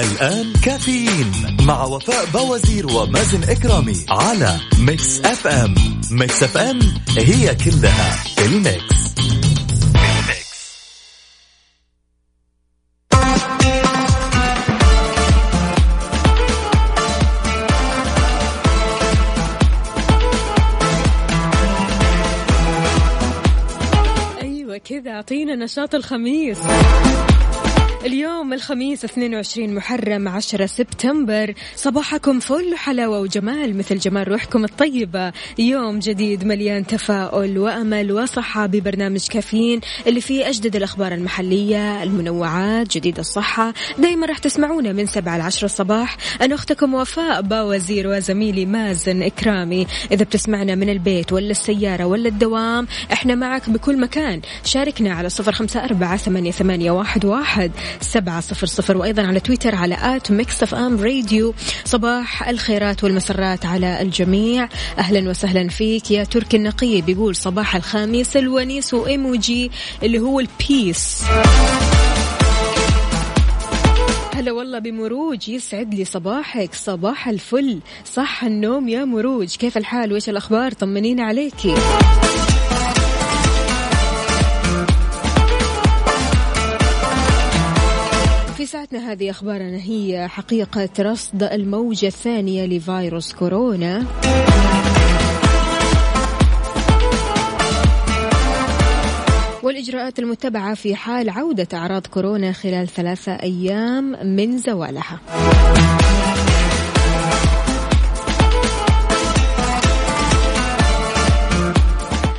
الآن كافيين مع وفاء بوازير ومازن إكرامي على Mix FM. Mix FM هي كلها في ال mix. أيوه كذا. اعطينا نشاط الخميس. اليوم الخميس 22 محرم 10 سبتمبر. صباحكم فل حلاوة وجمال مثل جمال روحكم الطيبة. يوم جديد مليان تفاؤل وأمل وصحة ببرنامج كافيين اللي فيه أجدد الأخبار المحلية المنوعات جديد الصحة. دايما راح تسمعونا من 7 ل 10 الصباح. أنا أختكم وفاء باوزير وزميلي مازن إكرامي. إذا بتسمعنا من البيت ولا السيارة ولا الدوام إحنا معك بكل مكان. شاركنا على صفر خمسة أربعة ثمانية, ثمانية واحد, واحد. سبعة صفر صفر. وأيضا على تويتر على at Mix FM Radio. صباح الخيرات والمسرات على الجميع. أهلا وسهلا فيك. يا تركي النقي بيقول صباح الخميس الونيس وإيموجي اللي هو ال peace هلا والله بمروج يسعد لي صباحك. صباح الفل. صح النوم يا مروج. كيف الحال؟ وإيش الأخبار؟ طمنينا عليكي. ساعتنا هذه أخبارنا هي حقيقة رصد الموجة الثانية لفيروس كورونا. والإجراءات المتبعة في حال عودة أعراض كورونا خلال ثلاثة أيام من زوالها.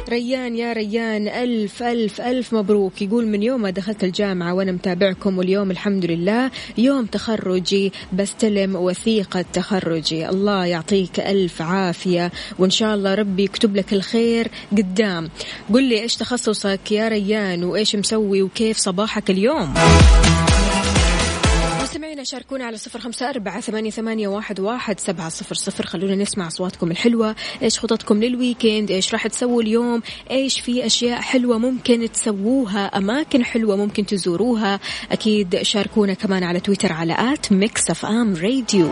ريان يا ريان ألف ألف ألف مبروك. يقول من يوم ما دخلت الجامعة وأنا متابعكم واليوم الحمد لله يوم تخرجي بستلم وثيقة تخرجي. الله يعطيك ألف عافية. وإن شاء الله ربي يكتب لك الخير قدام. قل لي إيش تخصصك يا ريان وإيش مسوي وكيف صباحك اليوم؟ مستمعينا شاركونا على صفر خمسة أربعة ثمانية, ثمانية واحد, واحد سبعة صفر صفر. خلونا نسمع أصواتكم الحلوة. إيش خططكم لل weekend؟ إيش راح تسووا اليوم؟ إيش في أشياء حلوة ممكن تسووها؟ أماكن حلوة ممكن تزوروها؟ أكيد شاركونا كمان على تويتر على at Mix FM Radio.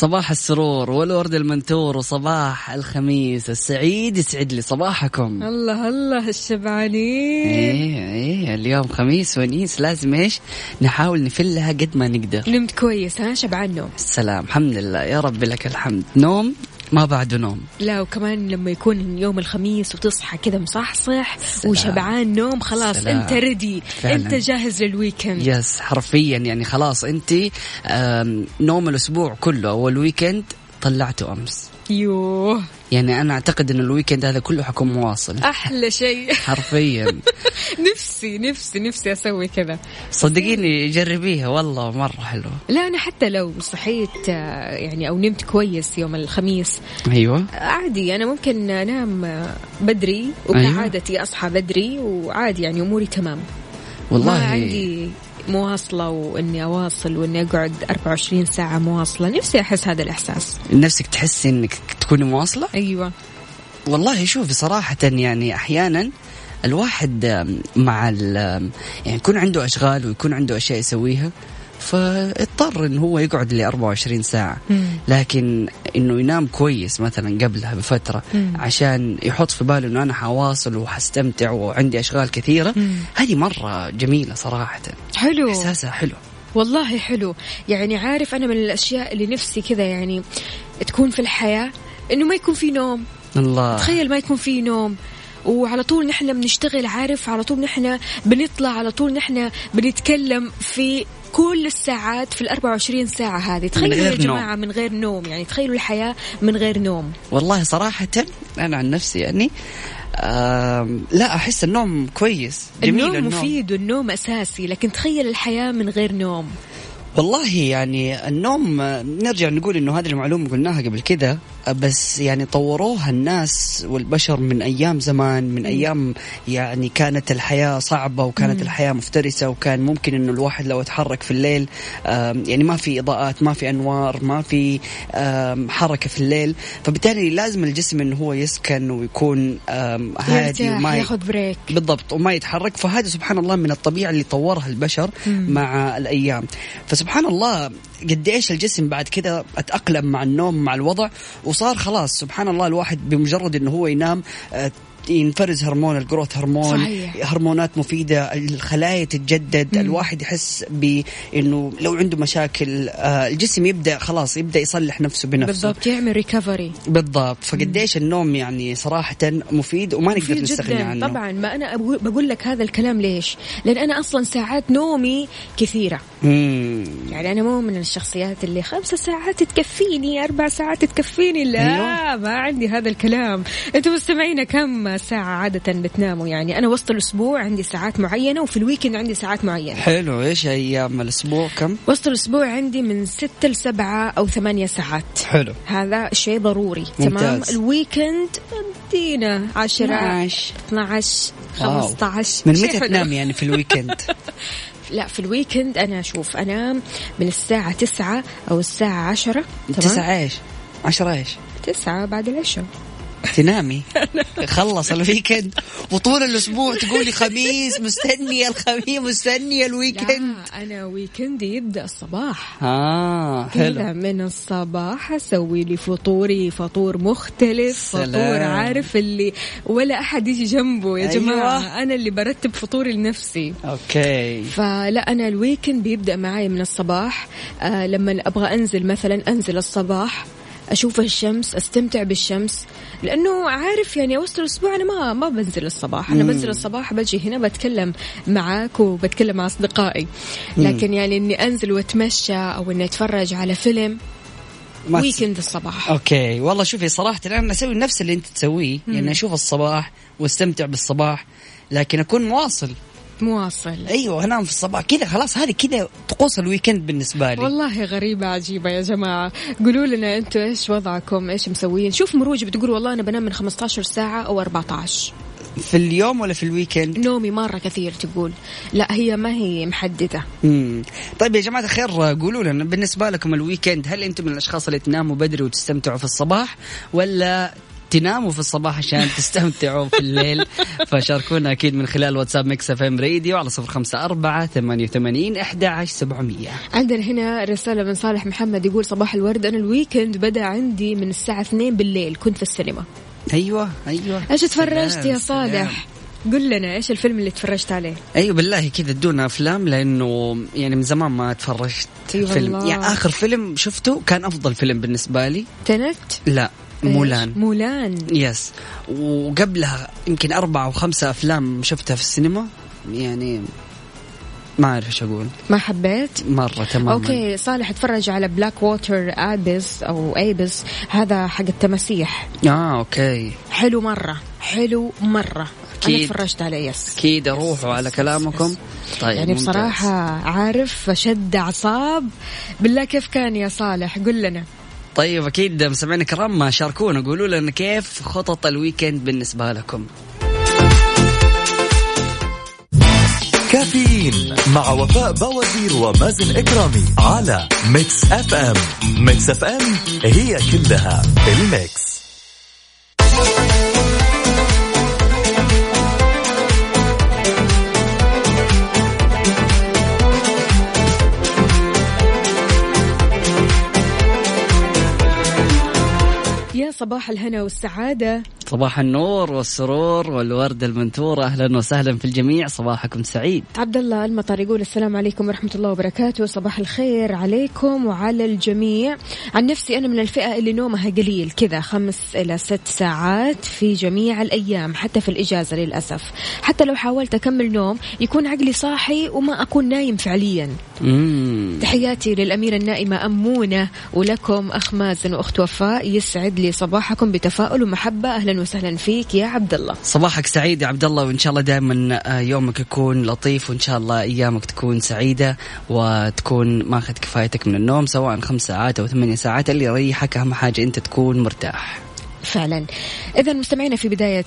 صباح السرور والورد المنثور وصباح الخميس السعيد يسعد لي صباحكم. الله الله الشبعانين. إيه إيه اليوم خميس ونيس لازم إيش؟ نحاول نفلها قد ما نقدر. نمت كويس ها شبعان نوم. السلام الحمد لله. يا رب لك الحمد. نوم؟ ما بعده نوم لا وكمان لما يكون يوم الخميس وتصحى كذا مصحصح سلام. وشبعان نوم خلاص سلام. أنت ردي فعلاً. أنت جاهز لل weekend yes حرفيا يعني خلاص أنت نوم الأسبوع كله أو ال weekend طلعته أمس يوه يعني أنا أعتقد إن ال weekend هذا كله حكون مواصل. أحلى شيء. حرفيا. نفسي نفسي نفسي أسوي كذا. صدقيني جربيها والله مرة حلوة. لا أنا حتى لو صحيت آه، يعني أو نمت كويس يوم الخميس. أيوه. عادي أنا ممكن أنام بدري وكعادتي أصحى بدري وعادي يعني أموري تمام. والله ما عندي مواصلة وإني أواصل وإني أقعد 24 ساعة مواصلة. نفسي أحس هذا الإحساس. نفسك تحسي إنك تكوني مواصلة؟ أيوة. والله شوفي صراحة يعني أحيانا الواحد مع يعني يكون عنده أشغال ويكون عنده أشياء يسويها فاضطر انه هو يقعد ل 24 ساعة. مم. لكن إنه ينام كويس مثلا قبلها بفترة مم. عشان يحط في باله إنه أنا حواصل وحستمتع وعندي أشغال كثيرة. مم. هذه مرة جميلة صراحة. حلو. إحساسها حلو. والله حلو. يعني عارف أنا من الأشياء اللي نفسي كذا يعني تكون في الحياة إنه ما يكون في نوم. الله. تخيل ما يكون في نوم. وعلى طول نحن بنشتغل عارف؟ على طول نحن بنطلع على طول نحن بنتكلم في كل الساعات في ال 24 ساعة هذه. تخيلوا يا نوم. جماعة من غير نوم. يعني تخيلوا الحياة من غير نوم. والله صراحة أنا عن نفسي يعني لا أحس النوم كويس. جميل النوم النوم. مفيد والنوم أساسي لكن تخيل الحياة من غير نوم. والله يعني النوم نرجع نقول إنه هذه المعلومة قلناها قبل كذا. بس يعني طوروها الناس والبشر من أيام زمان من أيام يعني كانت الحياة صعبة وكانت الحياة مفترسة وكان ممكن إنه الواحد لو يتحرك في الليل يعني ما في إضاءات ما في أنوار ما في حركة في الليل. فبالتالي لازم الجسم إنه هو يسكن ويكون هادي وما ياخذ break بالضبط وما يتحرك. فهذا سبحان الله من الطبيعة اللي طورها البشر مع الأيام. فسبحان الله قد إيش الجسم بعد كذا أتأقلم مع النوم مع الوضع وصار خلاص سبحان الله الواحد بمجرد إنه هو ينام آه، ينفرز هرمون ال growth hormone صحيح. هرمونات مفيدة الخلايا تتجدد الواحد يحس بانه لو عنده مشاكل آه، الجسم يبدأ خلاص يبدأ يصلح نفسه بنفسه. بالضبط يعمل recovery بالضبط. فقديش النوم يعني صراحة مفيد وما نقدر مفيد نستغني جدا عنه. طبعا. ما أنا بقول لك هذا الكلام ليش؟ لأن أنا أصلا ساعات نومي كثيرة. مم. يعني أنا مو من الشخصيات اللي خمسة ساعات تكفيني أربع ساعات تكفيني. لا أيوة. ما عندي هذا الكلام. أنتم مستمعين كم؟ ساعة عادة بتناموا يعني أنا وسط الأسبوع عندي ساعات معينة وفي ال weekend عندي ساعات معينة حلو إيش أيام الأسبوع كم؟ وسط الأسبوع عندي من ستة لسبعة أو ثمانية ساعات حلو هذا شيء ضروري تمام ممتاز. ال weekend ادينا 10 12 12 wow. 15 من متى. تنام يعني في ال weekend؟ لا في ال weekend أنا أشوف انام من الساعة تسعة أو الساعة عشرة تسعة إيش؟ عشرة إيش؟ تسعة بعد العشاء تنامي. خلص ال weekend. وطول الأسبوع تقولي خميس مستنية الخميس مستنية ال weekend. لا أنا weekend ي يبدأ الصباح. آه حلو. من الصباح أسوي لي فطوري فطور مختلف سلام. فطور عارف اللي ولا أحد يجي جنبه. يا أيوة. جماعة أنا اللي برتب فطوري لنفسي. okay. فلا أنا ال weekend بيبدأ معي من الصباح. آه لما أبغى أنزل مثلا أنزل الصباح. أشوف الشمس أستمتع بالشمس لأنه عارف يعني وسط الأسبوع أنا ما ما بنزل الصباح. أنا بنزل الصباح بجي هنا بتكلم معاك وبتكلم مع أصدقائي. لكن يعني إني أنزل وأتمشى أو إني أتفرج على فيلم weekend الصباح. okay. والله شوفي صراحة أنا أسوي نفس اللي أنت تسويه يعني أشوف الصباح وأستمتع بالصباح لكن أكون مواصل. مواصل. أيوه انام في الصباح كذا خلاص هذه كذا طقوس ال weekend بالنسبة لي. والله غريبة عجيبة يا جماعة. قولوا لنا أنتوا إيش وضعكم إيش مسوين شوف مروج بتقول والله أنا بنام من 15 ساعة أو 14 في اليوم ولا في ال weekend؟ نومي مرة كثير تقول. لا هي ما هي محددة. مم. طيب يا جماعة الخير قولوا لنا بالنسبة لكم ال weekend هل أنتم من الأشخاص اللي تناموا بدري وتستمتعوا في الصباح ولا تناموا في الصباح عشان تستمتعوا في الليل. فشاركونا أكيد من خلال واتساب Mix FM Radio على صفر خمسة أربعة ثمانية وثمانين أحد عشر سبعمية. عندنا هنا رسالة من صالح محمد يقول صباح الورد أنا ال weekend بدأ عندي من الساعة 2 بالليل كنت في السينما. أيوة أيوة. إيش تفرجت يا. صالح؟ قل لنا إيش الفيلم اللي تفرجت عليه؟ أيوه بالله كذا ادونا أفلام لأنه يعني من زمان ما تفرجت أي فيلم. والله. يعني آخر فيلم شفته كان أفضل فيلم بالنسبة لي. Tenet؟ لا؟ Mulan. Mulan. yes وقبلها يمكن أربعة أو خمسة أفلام شفتها في السينما. يعني ما أعرف إيش أقول. ما حبيت؟ مرة تماما. okay صالح اتفرج على Black Water Abyss أو Abyss هذا حق التماسيح آه okay. حلو مرة. حلو مرة. أكيد. أنا تفرجت عليه yes أكيد أروح على كلامكم. طيب يعني ممتاز. بصراحة عارف شد أعصاب. بالله كيف كان يا صالح؟ قل لنا. طيب أكيد مستمعينا الكرام شاركونا. قولوا لنا كيف خطط ال weekend بالنسبة لكم. كافيين مع وفاء بوازير ومازن إكرامي على Mix FM. Mix FM هي كلها ال mix. صباح الهنا والسعادة. صباح النور والسرور والورد المنثورة أهلا وسهلا في الجميع. صباحكم سعيد. عبد الله المطر يقول السلام عليكم ورحمة الله وبركاته. صباح الخير عليكم وعلى الجميع. عن نفسي أنا من الفئة اللي نومها قليل كذا خمس إلى ست ساعات في جميع الأيام حتى في الإجازة للأسف. حتى لو حاولت أكمل نوم يكون عقلي صاحي وما أكون نايم فعليا. مم. تحياتي للأميرة النائمة أمونة ولكم أخ مازن وأخت وفاء يسعد لي صباحكم بتفاؤل ومحبة. أهلا وسهلا فيك يا عبد الله صباحك سعيد يا عبد الله وإن شاء الله دائما يومك يكون لطيف وإن شاء الله أيامك تكون سعيدة وتكون ماخذ كفايتك من النوم سواء خمس ساعات أو ثمانية ساعات. اللي يريحك أهم حاجة أنت تكون مرتاح. فعلا. إذا مستمعينا في بداية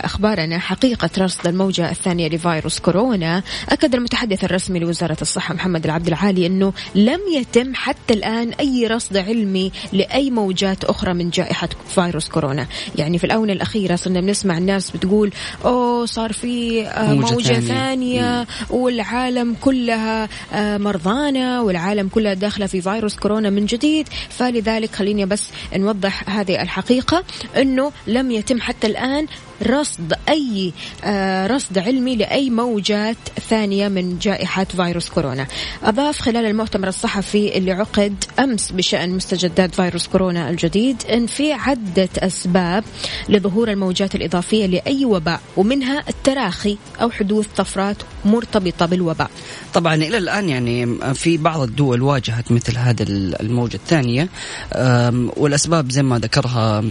أخبارنا حقيقة رصد الموجة الثانية لفيروس كورونا. أكد المتحدث الرسمي لوزارة الصحة محمد العبد العالي أنه لم يتم حتى الآن أي رصد علمي لأي موجات أخرى من جائحة فيروس كورونا. يعني في الآونة الأخيرة صرنا بنسمع الناس بتقول أوه صار في آه، موجة موجة, ثانية. ثانية والعالم كلها آه، مرضانا والعالم كلها داخلة في فيروس كورونا من جديد. فلذلك خليني بس نوضح هذه الحقيقة. أنه لم يتم حتى الآن رصد أي آه، رصد علمي لأي موجات ثانية من جائحة فيروس كورونا. أضاف خلال المؤتمر الصحفي اللي عقد أمس بشأن مستجدات فيروس كورونا الجديد أن في عدة أسباب لظهور الموجات الإضافية لأي وباء ومنها التراخي أو حدوث طفرات مرتبطة بالوباء. طبعا إلى الآن يعني في بعض الدول واجهت مثل هذا الموجة الثانية. أم، والأسباب زي ما ذكرها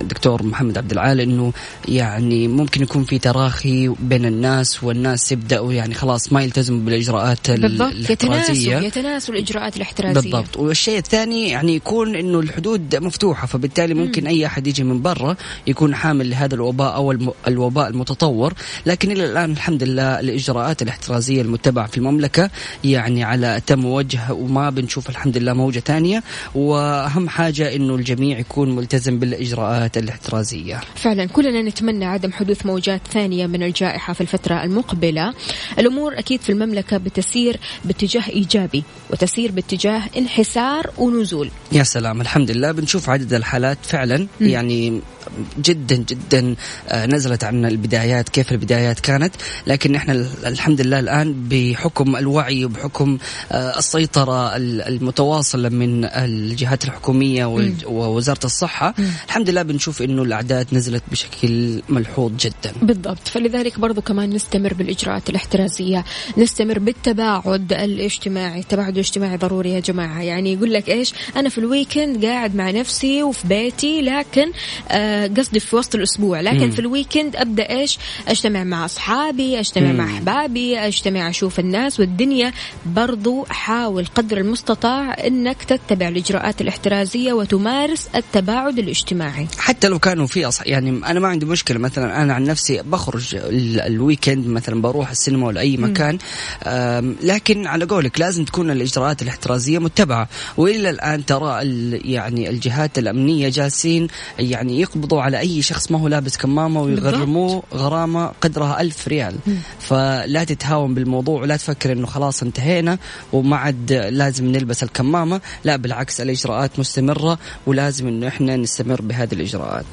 الدكتور محمد عبد العال إنه يعني ممكن يكون في تراخي بين الناس والناس يبدأوا يعني خلاص ما يلتزموا بالإجراءات ال- بالضبط يتناسوا الاحترازية. يتناسوا الإجراءات الاحترازية. بالضبط. والشيء الثاني يعني يكون إنه الحدود مفتوحة فبالتالي ممكن أي أحد يجي من برا يكون حامل لهذا الوباء أو الوباء المتطور. لكن إلى الآن الحمد لله الإجراءات الاحترازية المتبعة في المملكة يعني على اتم وجه وما بنشوف الحمد لله موجة ثانية. وأهم حاجة إنه الجميع يكون ملتزم بالإجراءات الاحترازية. فعلا. كلنا نتمنى عدم حدوث موجات ثانية من الجائحة في الفترة المقبلة. الأمور أكيد في المملكة بتسير باتجاه إيجابي وتسير باتجاه انحسار ونزول. يا سلام الحمد لله بنشوف عدد الحالات فعلا. مم. يعني جدا جدا آه، نزلت عن البدايات كيف البدايات كانت. لكن إحنا ال- الحمد لله الآن بحكم الوعي وبحكم آه، السيطرة ال- المتواصلة من الجهات الحكومية ووزارة الصحة الحمد لله بنشوف إنه الأعداد نزلت بشكل ملحوظ جدا. بالضبط. فلذلك برضو كمان نستمر بالإجراءات الاحترازية. نستمر بالتباعد الاجتماعي. التباعد الاجتماعي ضروري يا جماعة. يعني يقول لك إيش؟ أنا في الويكند قاعد مع نفسي وفي بيتي لكن آه قصدي في وسط الأسبوع. لكن مم. في ال weekend أبدأ إيش؟ أجتمع مع أصحابي أجتمع مع مم. أحبابي أجتمع أشوف الناس. والدنيا برضو حاول قدر المستطاع أنك تتبع الإجراءات الاحترازية وتمارس التباعد الاجتماعي. حتى لو كانوا في. يعني أنا ما عندي مشكلة. مثلا أنا عن نفسي بخرج ال... ال weekend مثلا بروح السينما ولا أي مكان. لكن على قولك لازم تكون الإجراءات الاحترازية متبعة. وإلى الآن ترى. يعني الجهات الأمنية جالسين يعني يقبضوا على أي شخص ما هو لابس كمامة ويغرموه غرامة قدرها ألف ريال. فلا تتهاون بالموضوع ولا تفكر إنه خلاص انتهينا وما عاد لازم نلبس الكمامة. لا بالعكس الإجراءات مستمرة ولازم إنه إحنا نستمر بهذه الإجراءات.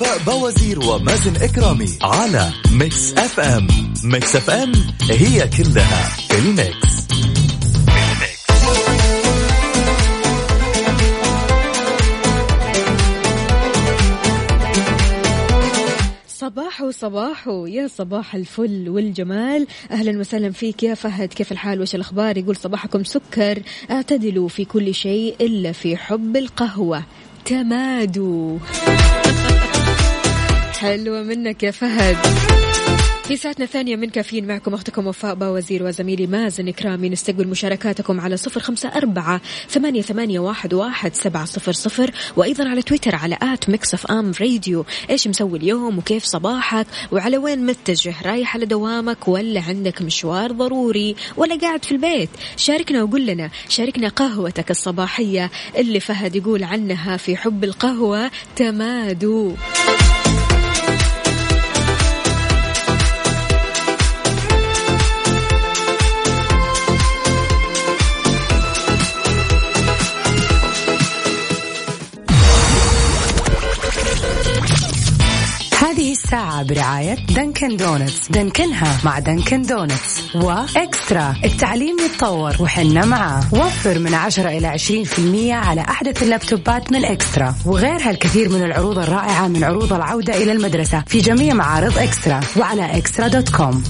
وفاء باوزير ومازن إكرامي على Mix FM Mix FM هي كلها ال mix. صباح صباحو يا صباح الفل والجمال. أهلا وسهلا فيك يا فهد كيف الحال؟ وش الأخبار؟ يقول صباحكم سكر. أعتدلوا في كل شيء إلا في حب القهوة. تمادوا. حلوة منك يا فهد. في ساعتنا الثانية من كافيين معكم أختكم وفاء باوزير وزميلي مازن إكرامي. نستقبل مشاركاتكم على صفر خمسة أربعة ثمانية, ثمانية واحد, واحد سبعة صفر صفر وأيضا على تويتر على at Mix FM Radio. إيش مسوي اليوم وكيف صباحك وعلى وين متجه؟ رايح على دوامك ولا عندك مشوار ضروري ولا قاعد في البيت؟ شاركنا وقول لنا. شاركنا قهوتك الصباحية اللي فهد يقول عنها في حب القهوة تمادو. الساعة برعاية دنكن دونتس. دنكنها مع دنكن دونتس. وإكسترا. التعليم يتطور وحنا معاه. وفر من 10 إلى 20% على أحدث اللابتوبات من إكسترا. وغيرها الكثير من العروض الرائعة من عروض العودة إلى المدرسة في جميع معارض إكسترا. وعلى إكسترا دوت كوم.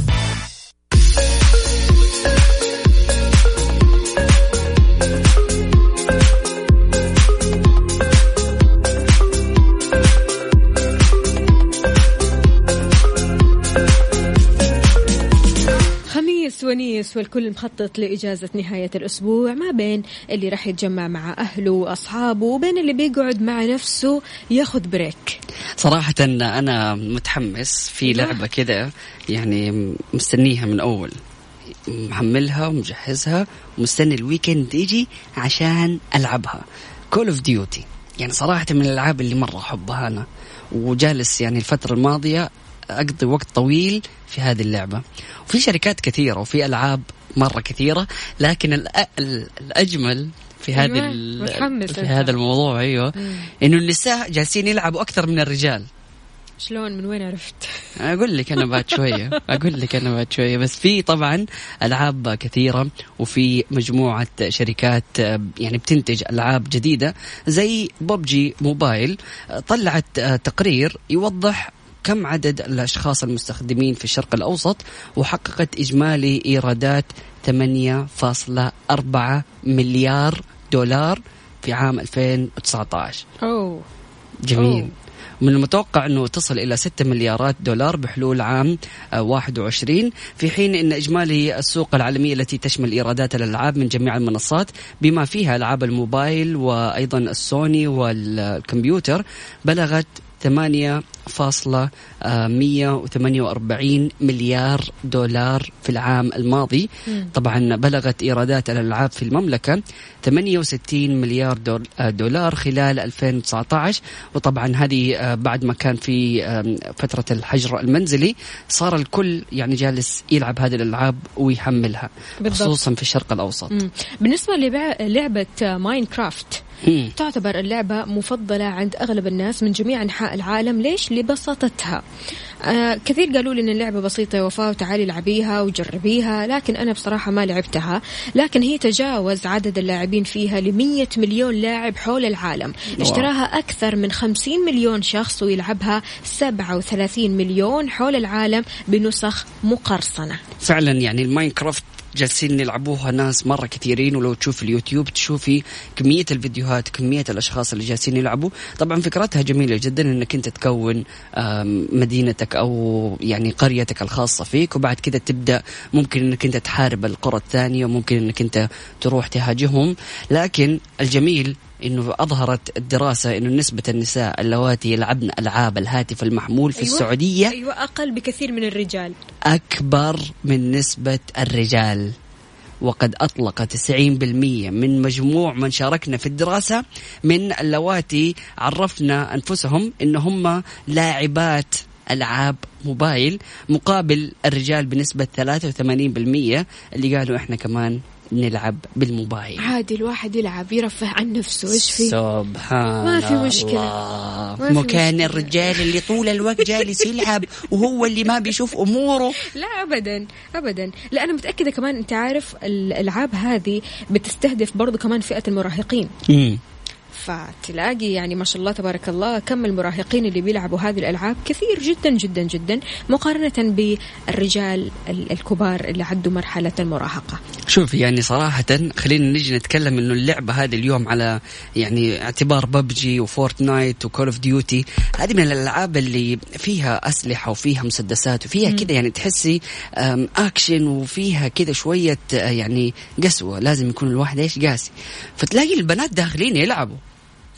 خميس ونيس والكل مخطط لإجازة نهاية الأسبوع ما بين اللي راح يتجمع مع أهله وأصحابه وبين اللي بيقعد مع نفسه ياخذ break. صراحة أنا متحمس في لعبة كذا يعني مستنيها من أول. محملها ومجهزها ومستني ال weekend يجي عشان ألعبها. Call of Duty يعني صراحة من الألعاب اللي مرة أحبها أنا. وجالس يعني الفترة الماضية أقضي وقت طويل في هذه اللعبة. وفي شركات كثيرة وفي ألعاب مرة كثيرة لكن الأ- ال- الأجمل في هذه أيوة، في. هذا الموضوع أيوه إنه النساء جالسين يلعبوا أكثر من الرجال. شلون؟ من وين عرفت؟ أقول لك أنا بعد شوية أقول لك أنا بعد شوية. بس في طبعا ألعاب كثيرة وفي مجموعة شركات يعني بتنتج ألعاب جديدة زي ببجي موبايل. طلعت آه، تقرير يوضح كم عدد الأشخاص المستخدمين في الشرق الأوسط وحققت إجمالي إيرادات 8.4 مليار دولار في عام 2019 أوه. جميل. أوه. من المتوقع أنه تصل إلى 6 مليارات دولار بحلول عام آه، 21 في حين أن إجمالي السوق العالمية التي تشمل إيرادات الألعاب من جميع المنصات بما فيها ألعاب الموبايل وأيضا السوني والكمبيوتر بلغت 8.148 مليار دولار في العام الماضي طبعا بلغت إيرادات الألعاب في المملكة 68 مليار آه، دولار خلال 2019 وطبعا هذه آه، بعد ما كان في فترة الحجر المنزلي صار الكل يعني جالس يلعب هذه الألعاب ويحملها بالضبط. خصوصا في الشرق الأوسط مم. بالنسبة للعبة ماينكرافت مم. تعتبر اللعبة مفضلة عند أغلب الناس من جميع أنحاء العالم. ليش؟ لبساطتها. آه كثير قالوا لي إن اللعبة بسيطة يا وفاء وتعالي العبيها وجربيها لكن أنا بصراحة ما لعبتها. لكن هي تجاوز عدد اللاعبين فيها ل 100 مليون لاعب حول العالم. اشتراها أكثر من 50 مليون شخص ويلعبها 37 مليون حول العالم بنسخ مقرصنة. فعلا يعني الماينكرافت جالسين يلعبوها ناس مرة كثيرين ولو تشوف اليوتيوب تشوفي كمية الفيديوهات كمية الأشخاص اللي جالسين يلعبوا. طبعا فكرتها جميلة جدا أنك أنت تكون مدينتك أو يعني قريتك الخاصة فيك وبعد كذا تبدأ ممكن أنك أنت تحارب القرى الثانية وممكن أنك أنت تروح تهاجمهم. لكن الجميل إنه أظهرت الدراسة إنه نسبة النساء اللواتي يلعبن ألعاب الهاتف المحمول في أيوة. السعودية أيوة أقل بكثير من الرجال أكبر من نسبة الرجال وقد أطلق 90% من مجموع من شاركنا في الدراسة من اللواتي عرفنا أنفسهم إن هم لاعبات ألعاب موبايل مقابل الرجال بنسبة 83% اللي قالوا إحنا كمان نلعب بالموبايل عادي الواحد يلعب يرفه عن نفسه إيش في سبحان ما في مشكلة. الله. ما في مكان مشكلة. الرجال اللي طول الوقت جالس يلعب وهو اللي ما بيشوف أموره لا ابدا ابدا لا أنا متأكدة كمان أنت عارف الألعاب هذه بتستهدف برضو كمان فئة المراهقين. فتلاقي يعني ما شاء الله تبارك الله كم المراهقين اللي بيلعبوا هذه الألعاب؟ كثير جدا جدا جدا مقارنة بالرجال ال- الكبار اللي عدوا مرحلة المراهقة. شوف يعني صراحة خلينا نجي نتكلم إنه اللعبة هذه اليوم على يعني اعتبار ببجي وفورتنايت و Call of Duty هذه من الألعاب اللي فيها أسلحة وفيها مسدسات وفيها كذا يعني تحسي اكشن وفيها كذا شوية آه، يعني قسوة. لازم يكون الواحد إيش قاسي. فتلاقي البنات داخلين يلعبوا.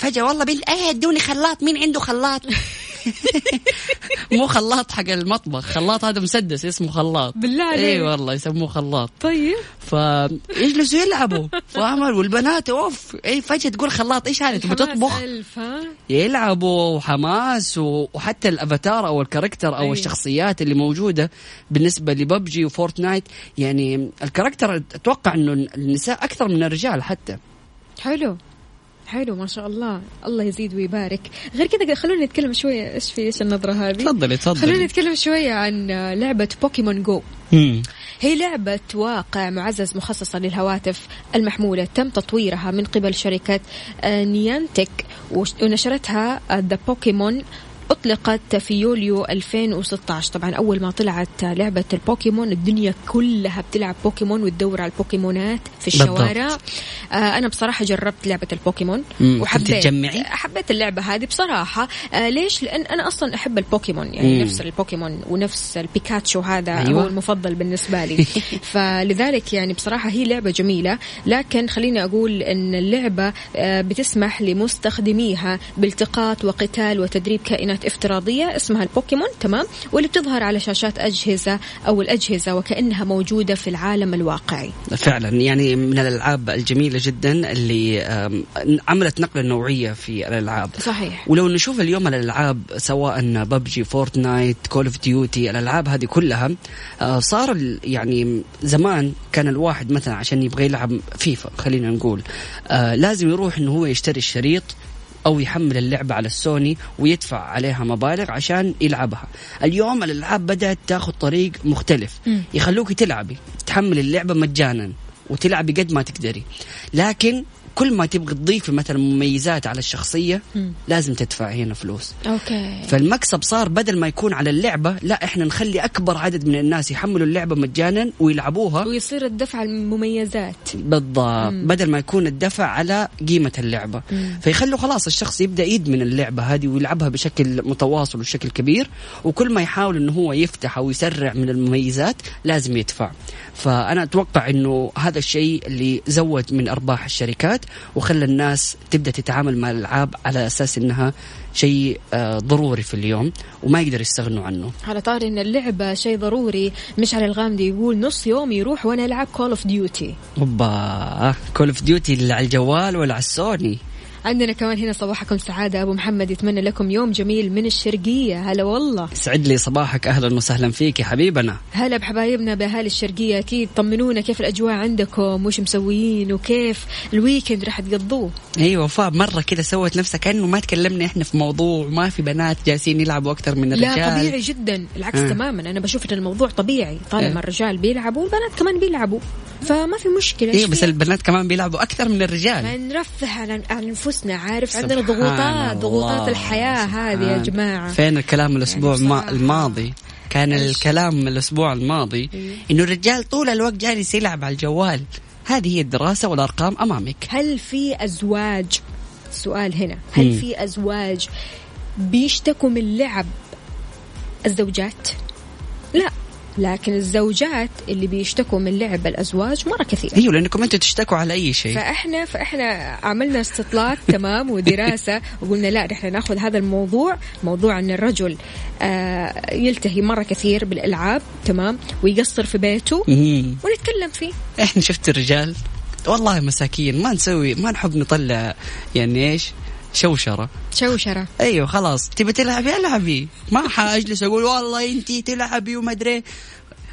فجأة والله بنت إيه ادوني خلاط؟ مين عنده خلاط؟ مو خلاط حق المطبخ خلاط هذا مسدس اسمه خلاط. بالله عليك. اي والله يسموه خلاط. طيب. فيجلسوا يلعبوا. فاهمة والبنات أوف اي فجأة تقول خلاط إيش هذا؟ تبغى تطبخ؟ يلعبوا وحماس وحتى الأفاتار أو ال character أو أيوة. الشخصيات اللي موجودة بالنسبة لببجي وفورتنايت. يعني ال character أتوقع إنه النساء أكثر من الرجال حتى. حلو. حلو ما شاء الله. الله يزيد ويبارك. غير كذا خلونا نتكلم شوية إيش في إيش النظرة هذه؟ تفضلي خلونا تفضلي نتكلم شوية عن لعبة بوكيمون جو مم. هي لعبة واقع معزز مخصصة للهواتف المحمولة. تم تطويرها من قبل شركة آه، Niantic وش- ونشرتها The Pokémon أطلقت في يوليو 2016 طبعا أول ما طلعت لعبة البوكيمون الدنيا كلها بتلعب بوكيمون وتدور على البوكيمونات في بالضبط. الشوارع آه أنا بصراحة جربت لعبة البوكيمون. وحبيت؟ حبيت اللعبة هذه بصراحة آه ليش؟ لأن أنا أصلا أحب البوكيمون يعني مم. نفس البوكيمون ونفس البيكاتشو هذا أيوة. هو المفضل بالنسبة لي فلذلك يعني بصراحة هي لعبة جميلة لكن خليني أقول أن اللعبة آه، بتسمح لمستخدميها بالتقاط وقتال وتدريب كائنات افتراضية اسمها البوكيمون تمام؟ واللي بتظهر على شاشات أجهزة أو الأجهزة وكأنها موجودة في العالم الواقعي. فعلا. يعني من الألعاب الجميلة جدا اللي عملت نقلة نوعية في الألعاب. صحيح. ولو نشوف اليوم الألعاب سواء ببجي فورتنايت Call of Duty الألعاب هذه كلها آه، صار يعني زمان كان الواحد مثلا عشان يبغى يلعب فيفا خلينا نقول آه، لازم يروح إنه هو يشتري الشريط أو يحمل اللعبة على السوني ويدفع عليها مبالغ عشان يلعبها. اليوم الألعاب بدأت تاخذ طريق مختلف. يخلوك تلعبي تحمل اللعبة مجانا وتلعبي قد ما تقدري. لكن كل ما تبغي تضيفي مثلا مميزات على الشخصية. لازم تدفعي هنا فلوس. أوكي. فالمكسب صار بدل ما يكون على اللعبة لا إحنا نخلي أكبر عدد من الناس يحملوا اللعبة مجانا ويلعبوها. ويصير الدفع المميزات. بالضبط. بدل ما يكون الدفع على قيمة اللعبة. مم. فيخلوا خلاص الشخص يبدأ يدمن اللعبة هذه ويلعبها بشكل متواصل وبشكل كبير. وكل ما يحاول إنه هو يفتح أو يسرع من المميزات لازم يدفع. فأنا أتوقع إنه هذا الشيء اللي زود من أرباح الشركات. وخلى الناس تبدأ تتعامل مع الألعاب على أساس إنها شيء آه، ضروري في اليوم وما يقدر يستغنوا عنه. على طاري إن اللعبة شيء ضروري مشعل الغامدي يقول نص يوم يروح وأنا ألعب Call of Duty أوبا Call of Duty اللي على الجوال ولا على السوني. عندنا كمان هنا صباحكم سعادة. أبو محمد يتمنى لكم يوم جميل من الشرقية. هلا والله. سعد لي صباحك. أهلا وسهلا فيك يا حبيبنا. هلا بحبايبنا بأهالي الشرقية. أكيد طمنونا كيف الأجواء عندكم؟ وش مسويين؟ وكيف الويكند راح تقضوه؟ أيوه وفاء مرة كذا سوت نفسها كأنه ما تكلمنا إحنا في موضوع ما في بنات جالسين يلعبوا أكثر من الرجال. لا طبيعي جدا. العكس آه. تماما. أنا بشوف إن الموضوع طبيعي. طالما آه. الرجال بيلعبوا البنات كمان بيلعبوا. فما في مشكلة أيوه بس؟ البنات كمان بيلعبوا أكثر من الرجال نرفه على عن أنفسنا عارف عندنا ضغوطات ضغوطات الحياة هذه يا. جماعة فين الكلام الأسبوع يعني. الماضي كان؟ الكلام الأسبوع الماضي إيه. إنه الرجال طول الوقت جالس يلعب على الجوال هذه هي الدراسة والأرقام أمامك هل في أزواج السؤال هنا هل مم. في أزواج بيشتكوا من لعب الزوجات لا لكن الزوجات اللي بيشتكوا من لعب الأزواج مرة كثير. أيوه لأنكم أنتم تشتكوا على أي شيء. فاحنا فإحنا عملنا استطلاع تمام ودراسة وقلنا لا نحن ناخذ هذا الموضوع موضوع إن الرجل آه يلتهي مرة كثير بالألعاب تمام ويقصر في بيته. ونتكلم فيه. إحنا شفت الرجال والله مساكين ما نسوي ما نحب نطلع يعني إيش شوشرة. شوشرة. أيوه خلاص. تبي تلعبي؟ ألعبي. ما حاجلس أقول والله انت تلعبي وما أدري.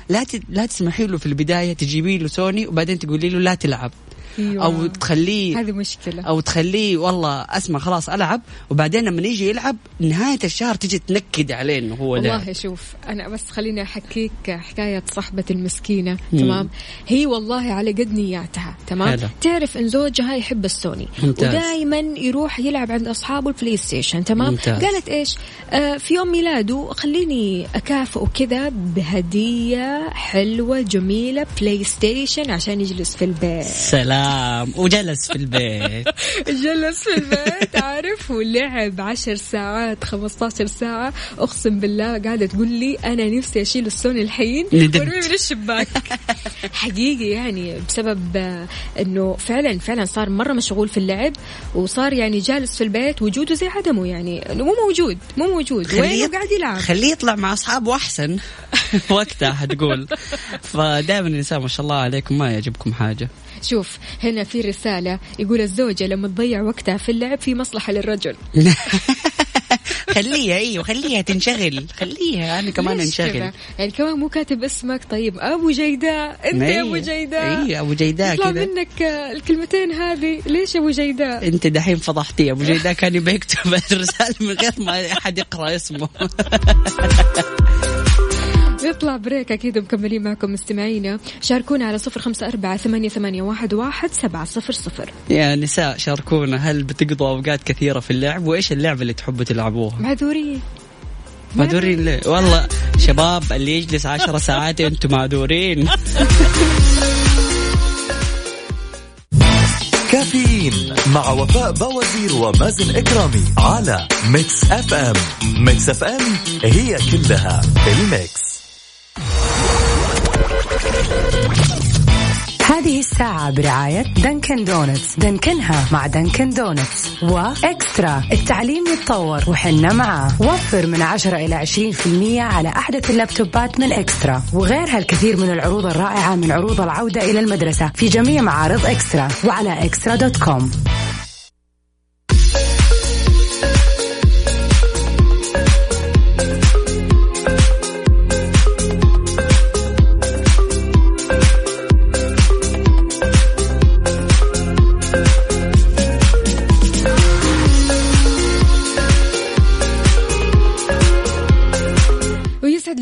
لا ت... لا تسمحي له في البداية تجيبي له سوني وبعدين تقولي له لا تلعب. أيوة. أو تخليه هذه مشكلة. أو تخليه والله أسمع خلاص ألعب وبعدين لما يجي يلعب نهاية الشهر تجي تنكد عليه انه هو لعب والله شوف أنا بس خليني أحكيك حكاية صاحبة المسكينة تمام؟ هي والله على قد نياتها تمام؟ حلو. تعرف إن زوجها يحب السوني ممتاز. ودائما يروح يلعب عند أصحابه ال PlayStation تمام؟ ممتاز. قالت إيش؟ آه في يوم ميلاده خليني أكافئه كذا بهدية حلوة جميلة PlayStation عشان يجلس في البيت. سلام. وجلس في البيت. جلس في البيت عارف؟ ولعب عشر ساعات 15 ساعة. أقسم بالله قاعدة تقول لي أنا نفسي أشيل السوني الحين ندمت. وارميه من الشباك. حقيقي يعني بسبب آه، أنه فعلا فعلا صار مرة مشغول في اللعب وصار يعني جالس في البيت وجوده زي عدمه يعني مو موجود مو موجود. وينه قاعد يلعب؟ خليه يطلع مع أصحابه أحسن. وقتها حتقول. فدائما النساء ما شاء الله عليكم ما يعجبكم حاجة. شوف هنا في رسالة يقول الزوجة لما تضيع وقتها في اللعب في مصلحة للرجل. خليها أيوه خليها تنشغل. خليها أنا كمان أنشغل؟ يعني كمان مو كاتب اسمك. طيب أبو جيداء أنت يا أبو. جيداء. إي أبو جيداء يطلع كذا. منك آه، الكلمتين هذه. ليش أبو جيداء؟ أنت دحين فضحتي. أبو جيداء كان يبي يكتب الرسالة من غير ما أحد يقرأ اسمه. نطلع break أكيد مكملين معكم مستمعينا. شاركونا على صفر خمسة أربعة ثمانية, ثمانية واحد, واحد سبعة صفر صفر. يا نساء شاركونا. هل بتقضوا أوقات كثيرة في اللعب؟ وإيش اللعبة اللي تحبوا تلعبوها؟ معذورين. معذورين ليه؟ والله شباب اللي يجلس عشر ساعات أنتم معذورين. كافيين مع وفاء بوازير ومازن إكرامي على Mix FM. Mix FM هي كلها ال mix. هذه الساعة برعاية دنكن دونتس. دنكنها مع دنكن دونتس. وإكسترا. التعليم يتطور وحنا معاه. وفر من 10 إلى 20% على أحدث ال laptopات من إكسترا. وغيرها الكثير من العروض الرائعة من عروض العودة إلى المدرسة في جميع معارض إكسترا. وعلى إكسترا dot com.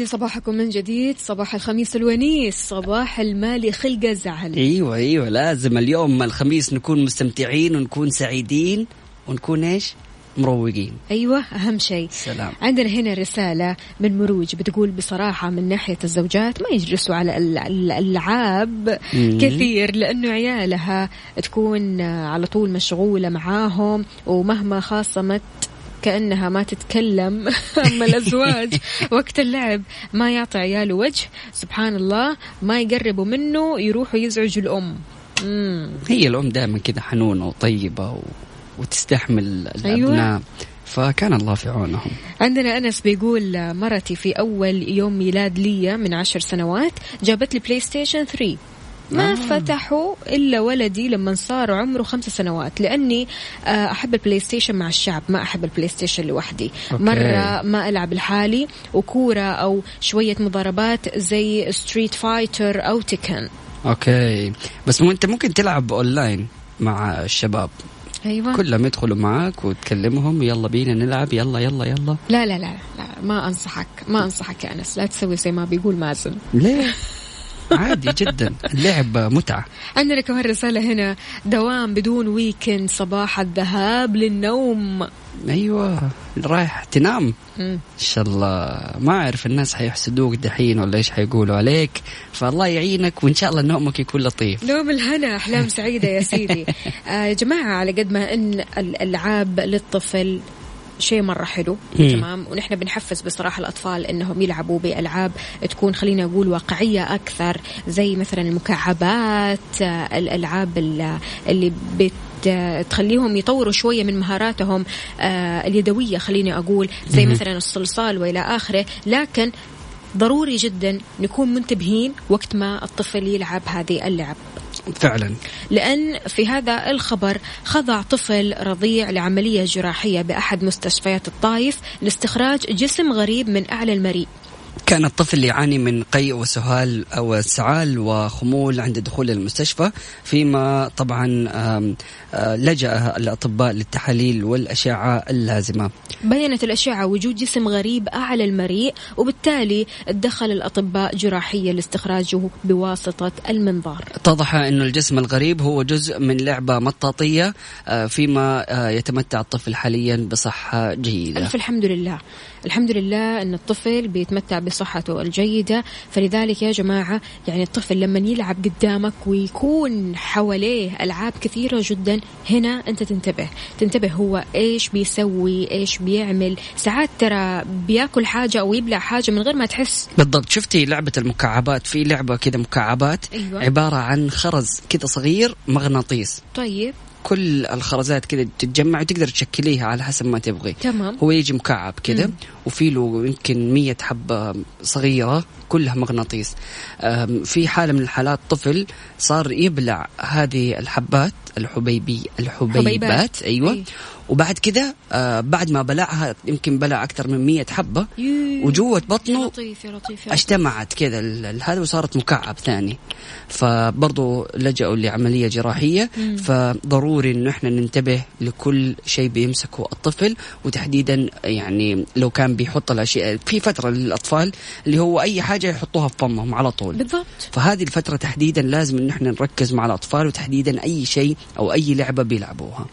لي صباحكم من جديد صباح الخميس الونيس صباح المالي خلقة زعل إيوه إيوه لازم اليوم الخميس نكون مستمتعين ونكون سعيدين ونكون إيش؟ مروقين أيوه أهم شيء سلام. عندنا هنا رسالة من مروج بتقول بصراحة من ناحية الزوجات ما يجلسوا على ال- ال- الألعاب. كثير لأنه عيالها تكون على طول مشغولة معاهم ومهما خاصمت كأنها ما تتكلم أما الأزواج. وقت اللعب ما يعطي عياله وجه. سبحان الله. ما يقربوا منه يروحوا يزعجوا الأم. مم. هي الأم دائما كذا حنونة وطيبة و... وتستحمل الأبناء. أيوة. فكان الله في عونهم. عندنا أنس بيقول مرتي في أول يوم ميلاد لي من عشر سنوات جابت لي PlayStation 3 ما آه. فتحوا إلا ولدي لما صار عمره خمس سنوات لأني آه، أحب ال PlayStation مع الشعب ما أحب ال PlayStation لوحدي. Okay. مرة ما ألعب لحالي وكورة أو شوية مضاربات زي Street Fighter أو Tekken Okay. بس مو أنت ممكن تلعب أونلاين مع الشباب. أيوة. كلهم يدخلوا معك وتكلمهم يلا بينا نلعب يلا يلا يلا. لا لا لا لا ما أنصحك ما أنصحك يا أنس لا تسوي زي ما بيقول مازن. ليه؟ عادي جدا. اللعب متعة. عندنا كمان رسالة هنا. دوام بدون ويكند صباح الذهاب للنوم. أيوه. رايح تنام. إن شاء الله. ما أعرف الناس حيحسدوك دحين ولا إيش حيقولوا عليك. فالله يعينك وإن شاء الله نومك يكون لطيف. نوم الهنا أحلام سعيدة يا سيدي. آه يا جماعة على قد ما أن الألعاب للطفل شيء مرة حلو. مم. تمام. ونحن بنحفز بصراحة الأطفال أنهم يلعبوا بألعاب تكون خلينا أقول واقعية أكثر زي مثلا المكعبات الألعاب ال- اللي بت تخليهم يطوروا شوية من مهاراتهم آه، اليدوية خليني أقول زي مثلا الصلصال وإلى آخره. لكن ضروري جدا نكون منتبهين وقت ما الطفل يلعب هذه اللعب. فعلا. لأن في هذا الخبر خضع طفل رضيع لعملية جراحية بأحد مستشفيات الطايف لاستخراج جسم غريب من أعلى المريء. كان الطفل يعاني من قيء وسهال أو سعال وخمول عند دخول المستشفى فيما طبعا آه، لجأ الأطباء للتحاليل والأشعة اللازمة. بينت الأشعة وجود جسم غريب أعلى المريء وبالتالي اتدخل الأطباء جراحيا لاستخراجه بواسطة المنظار. اتضح أن الجسم الغريب هو جزء من لعبة مطاطية آه، فيما آه، يتمتع الطفل حاليا بصحة جيدة. ألف الحمد لله. الحمد لله أن الطفل بيتمتع بصحته الجيدة. فلذلك يا جماعة يعني الطفل لما يلعب قدامك ويكون حواليه ألعاب كثيرة جدا هنا أنت تنتبه. تنتبه هو إيش بيسوي إيش بيعمل. ساعات ترى بياكل حاجة أو يبلع حاجة من غير ما تحس. بالضبط. شفتي لعبة المكعبات؟ في لعبة كذا مكعبات أيوة. عبارة عن خرز كذا صغير مغناطيس. طيب. كل الخرزات كذا تتجمع وتقدر تشكليها على حسب ما تبغي تمام هو يجي مكعب كذا. وفي له يمكن مية حبة صغيرة كلها مغناطيس في حالة من الحالات طفل صار يبلع هذه الحبات الحبيبي الحبيبات حبيبات. أيوة أي. وبعد كذا آه، بعد ما بلعها يمكن بلع أكثر من مية حبة. يو. وجوة يا بطنه لطيف يا لطيف يا اجتمعت كذا هذا وصارت مكعب ثاني. فبرضو لجأوا لعملية جراحية. مم. فضروري انه إحنا ننتبه لكل شيء بيمسكه الطفل. وتحديدا يعني لو كان بيحط الأشياء في فترة للأطفال اللي هو أي حاجة يحطوها في فمهم على طول. بالضبط. فهذه الفترة تحديدا لازم إن إحنا نركز مع الأطفال. وتحديدا أي شيء أو أي لعبة بيلعبوها.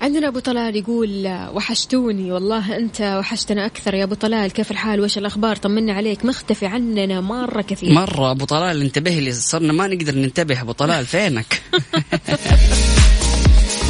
عندنا أبو طلال يقول وحشتوني والله أنت وحشتنا أكثر يا أبو طلال كيف الحال؟ وش الأخبار؟ طمنا عليك مختفي عننا مرة كثير. مرة أبو طلال انتبه لي صرنا ما نقدر ننتبه أبو طلال فينك؟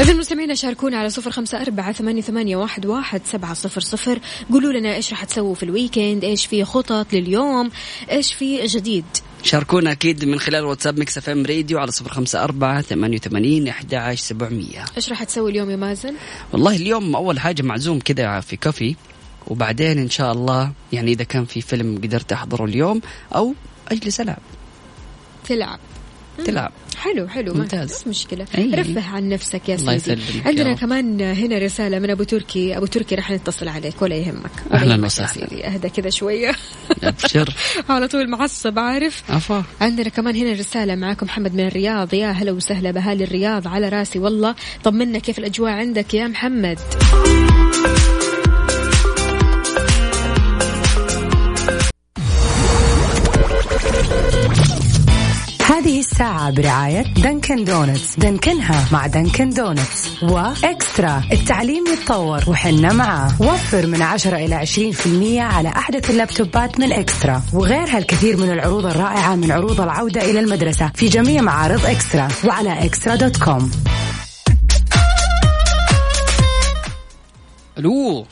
إذا المستمعين شاركونا على صفر خمسة أربعة ثمانية, ثمانية واحد, واحد سبعة صفر صفر. قولوا لنا إيش راح تسووا في ال weekend إيش في خطط لليوم إيش في جديد؟ شاركونا أكيد من خلال واتساب Mix FM Radio على صفر خمسة أربعة ثمانية وثمانين أحد عشر سبعمية. إيش راح تسوي اليوم يا مازن؟ والله اليوم أول حاجة معزوم كذا في كافي وبعدين إن شاء الله يعني إذا كان في فيلم قدرت أحضره اليوم أو أجلس ألعب. تلعب. تلعب. حلو حلو ما ممتاز. بس مشكلة. أي. رفه عن نفسك يا الله سيدي. يسلمك يا عندنا رب. كمان هنا رسالة من أبو تركي. أبو تركي راح نتصل عليك ولا يهمك. ولا أهلاً يا وسهلاً. أهدى كذا شوية. أبشر على طول معصب عارف. أفا عندنا كمان هنا رسالة معاكم محمد من الرياض. يا هلا وسهلا بأهالي الرياض على راسي. والله طمنا كيف الأجواء عندك يا محمد. هذه الساعة برعاية دنكن دونتس. دنكنها مع دنكن دونتس. وإكسترا التعليم يتطور وحنا معاه. وفر من 10 إلى 20% على أحدث ال laptopات من إكسترا. وغيرها الكثير من العروض الرائعة من عروض العودة إلى المدرسة في جميع معارض إكسترا وعلى إكسترا dot com. ألو.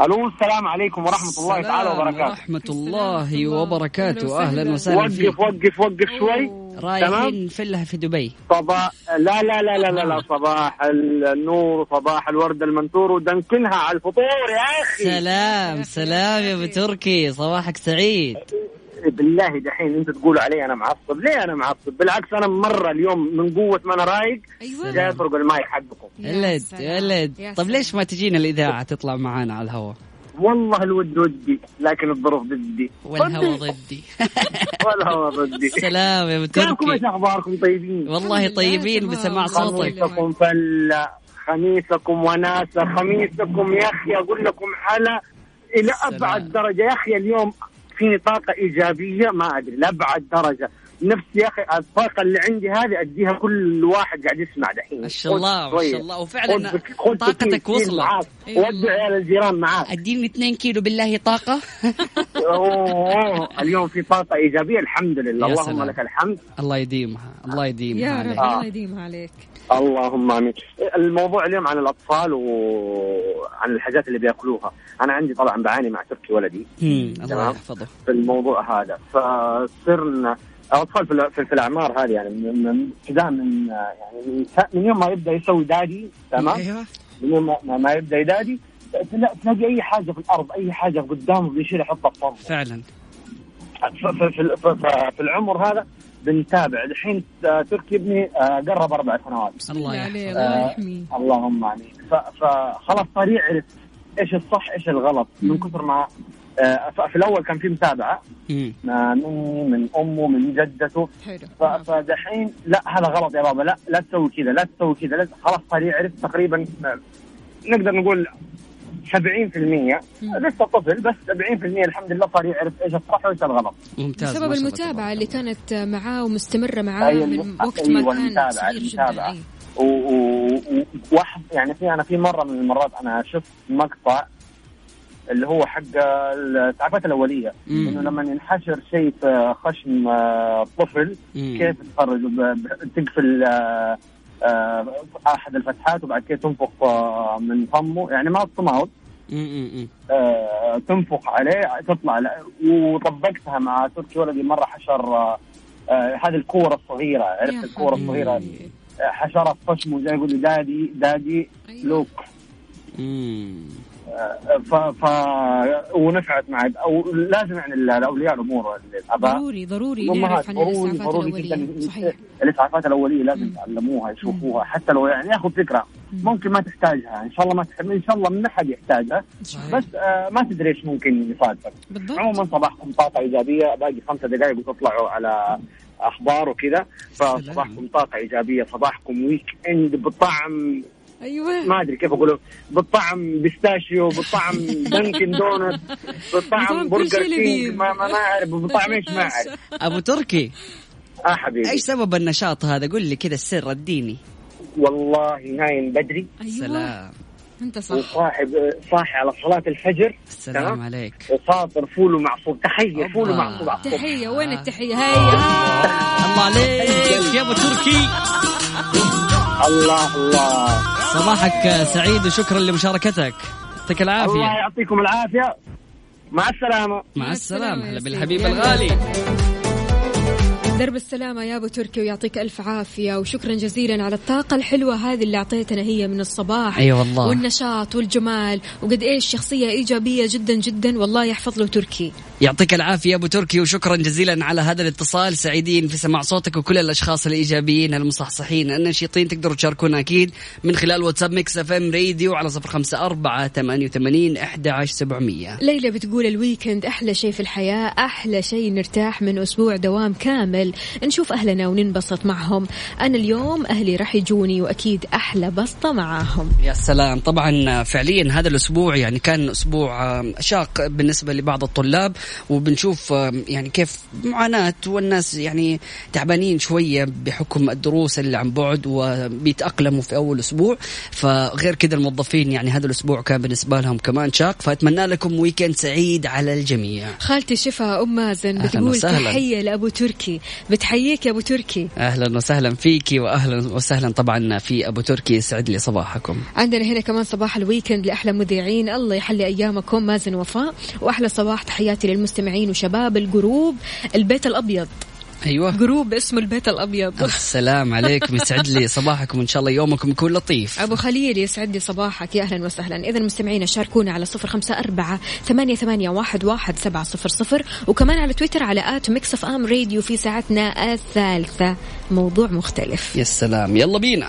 ألو السلام عليكم ورحمة الله تعالى وبركاته. ورحمة الله وبركاته. أهلا وسهلا. فيك. وقف وقف وقف شوي. رايحين فلها في دبي. صباح لا لا لا لا لا, لا. صباح النور وصباح الورد المنثور ودنكنها على الفطور يا أخي. سلام سلام يا أبو تركي. صباحك سعيد. بالله دحين أنت تقولوا علي أنا معصب. ليه أنا معصب؟ بالعكس أنا مرة اليوم من قوة ما أنا رايق أيوة. جاي اسرق المايك حقكم. ولد. ولد. طب. ليش ما تجينا الإذاعة تطلع معانا على الهواء؟ والله الود ودي لكن الظروف ضدي. والهواء ضدي. والهوا ضدي. سلام يا ابو كيفكم إيش أخباركم؟ طيبين. والله طيبين. بسماع صوتك. خميسكم فلة خميسكم وناسة خميسكم يا أخي أقول لكم حلا إلى أبعد درجة. يا أخي اليوم فيني طاقة إيجابية ما أدري لأبعد درجة. نفسي يا أخي الطاقة اللي عندي هذه أديها كل واحد قاعد يسمع دحين. ما شاء الله ما شوية. شاء الله. وفعلا طاقتك وصلت. معاك. أي والله. ودي عيال الجيران معاك. أديني 2 كيلو بالله طاقة. أوه اليوم في طاقة إيجابية الحمد لله. اللهم. لك الحمد. الله يديمها الله يديمها يا رب. الله يديمها عليك. اللهم آمين. الموضوع اليوم عن الأطفال وعن الحاجات اللي بيأكلوها، أنا عندي طبعا بعاني مع تركي ولدي. الله تمام. يحفظه. في الموضوع هذا، فصرنا الأطفال في, ال- في, في الأعمار هذه يعني من من ابتداء من يعني من, يوم ما يبدأ يسوي دادي تمام؟ أيوه. من يوم ما, ما يبدأ يدادي تلا- تلاقي أي حاجة في الأرض أي حاجة قدامه بيشيل يحطها في فمه فعلا. ف- ف- في, في, في, في العمر هذا بنتابع. الحين آه، تركي ابني آه، قرب أربع سنوات. الله يحفظه. الله آه، يحميه. اللهم آمين. ف- فخلاص صار يعرف إيش الصح إيش الغلط. من كثر ما في الأول كان في متابعة. مني من أمه من جدته. حلو. ف- فدحين لا هذا غلط يا بابا. لا لا تسوي كذا لا تسوي كذا. لا خلاص صار يعرف تقريبا نقدر نقول 70% لسه طفل بس 70% الحمد لله صار يعرف إيش الصح وإيش الغلط ممتاز بسبب المتابعة اللي كانت معاه ومستمرة معاه أيوة، من وقت ما أيوة، كان المتابعة، صغير جدا المتابعة. أيوة. و- و- و- وواحد يعني في أنا في مرة من المرات أنا شفت مقطع اللي هو حق الاسعافات الأولية مم. إنه لما ينحشر شيء في خشم آه، طفل مم. كيف تخرج تقفل آه، آه، أحد الفتحات وبعد كده تنفخ من فمه يعني ما. مم. آه، تنفخ عليه تطلع وطبقتها مع تركي ولدي مرة حشر آه، هذه الكورة الصغيرة عرفت الكورة. الصغيرة حشرها في خشمه زي يقول لي دادي دادي أيوة. لوك مم. ف ف ونفعت معي أو لازم يعني الأولياء الأمور الاباء ضروري ضروري نعرف عن ضروري الإسعافات ضروري الأولية. جدا. صحيح. الاسعافات الأولية لازم. يتعلموها يشوفوها. حتى لو يعني ياخذ فكرة ممكن ما تحتاجها. إن شاء الله ما تح... إن شاء الله ما حد يحتاجها. صحيح. بس آه ما تدري إيش ممكن يصادفك بالضبط. عموما صباحكم طاقة إيجابية. باقي خمسة دقائق وتطلعوا على أخبار وكذا. فصباحكم طاقة إيجابية. صباحكم weekend بطعم أيوة. ما أدري كيف أقوله. بالطعم pistachio بالطعم دانكن دونت بطعم بالطعم برجر كينج ما, ما أعرف بالطعم إيش ما أعرف. أبو تركي آه حبيبي. إيش سبب النشاط هذا؟ قل لي كذا السر اديني والله نايم بدري. أيوة. سلام. أنت صح. وصاحب صاحي على صلاة الفجر السلام تمام؟ عليك. وفاطر فول ومعصوب. تخيل فول. ومعصوب. تحية وين التحية؟ هيا. الله عليك. يا أبو تركي. الله الله. صباحك سعيد وشكرا لمشاركتك. يعطيك الله العافيه يعطيكم العافية. مع السلامة. مع السلامة. هلا. بالحبيب يلا. الغالي. درب السلامة يا أبو تركي ويعطيك ألف عافية وشكرا جزيلا على الطاقة الحلوة هذه اللي أعطيتنا هي من الصباح أي والله. والنشاط والجمال وقد إيش شخصية إيجابية جدا جدا والله يحفظ له تركي. يعطيك العافية أبو تركي وشكرا جزيلا على هذا الاتصال سعيدين في سماع صوتك وكل الأشخاص الإيجابيين المصحصحين النشيطين تقدروا تشاركونا أكيد من خلال واتساب Mix FM Radio على صفر خمسة أربعة ثمانية وثمانين إحدى عشر سبعمئه ليلى بتقول ال weekend أحلى شيء في الحياة أحلى شيء نرتاح من أسبوع دوام كامل. نشوف أهلنا وننبسط معهم. أنا اليوم أهلي راح يجوني وأكيد أحلى بسطة معاهم. يا سلام. طبعا فعليا هذا الأسبوع يعني كان أسبوع آم، شاق بالنسبة لبعض الطلاب وبنشوف يعني كيف معاناة والناس يعني تعبانين شوية بحكم الدروس اللي عن بعد وبيتأقلموا في أول أسبوع. فغير كذا الموظفين يعني هذا الأسبوع كان بالنسبة لهم كمان شاق. فأتمنى لكم weekend سعيد على الجميع. خالتي شفا أم مازن بتقول. تحية لأبو تركي. بتحييك يا أبو تركي. أهلا وسهلا فيكي واهلا وسهلا طبعا في أبو تركي يسعد لي صباحكم. عندنا هنا كمان صباح ال weekend لأحلى مذيعين. الله يحلي أيامكم. مازن وفاء. وأحلى صباح تحياتي للمستمعين وشباب ال group. البيت الأبيض. أيوه. group اسمه البيت الأبيض. السلام عليكم يسعد لي صباحكم ان شاء الله يومكم يكون لطيف. أبو خليل يسعد لي صباحك. يا أهلا وسهلا. إذا مستمعينا شاركونا على صفر خمسة أربعة ثمانية, ثمانية واحد, واحد سبعة صفر صفر. وكمان على تويتر على at Mix FM Radio في ساعتنا الثالثة. موضوع مختلف. يا سلام. يلا بينا.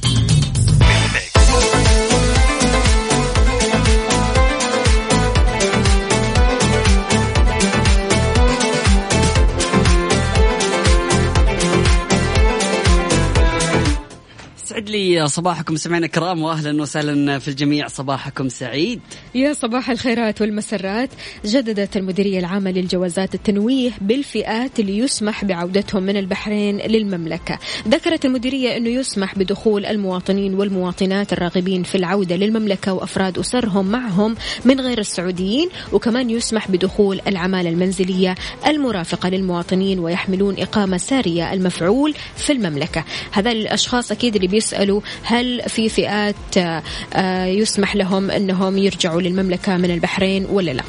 لي صباحكم سمعنا الكرام واهلا وسهلا في الجميع. صباحكم سعيد. يا صباح الخيرات والمسرات. جددت المديرية العامة للجوازات التنويه بالفئات اللي يسمح بعودتهم من البحرين للمملكة. ذكرت المديرية أنه يسمح بدخول المواطنين والمواطنات الراغبين في العودة للمملكة وأفراد أسرهم معهم من غير السعوديين وكمان يسمح بدخول العمالة المنزلية المرافقة للمواطنين ويحملون إقامة سارية المفعول في المملكة. هذا الأشخاص أكيد اللي بيسألوا هل في فئات آه، يسمح لهم أنهم يرجعوا للمملكة من البحرين ولا لا؟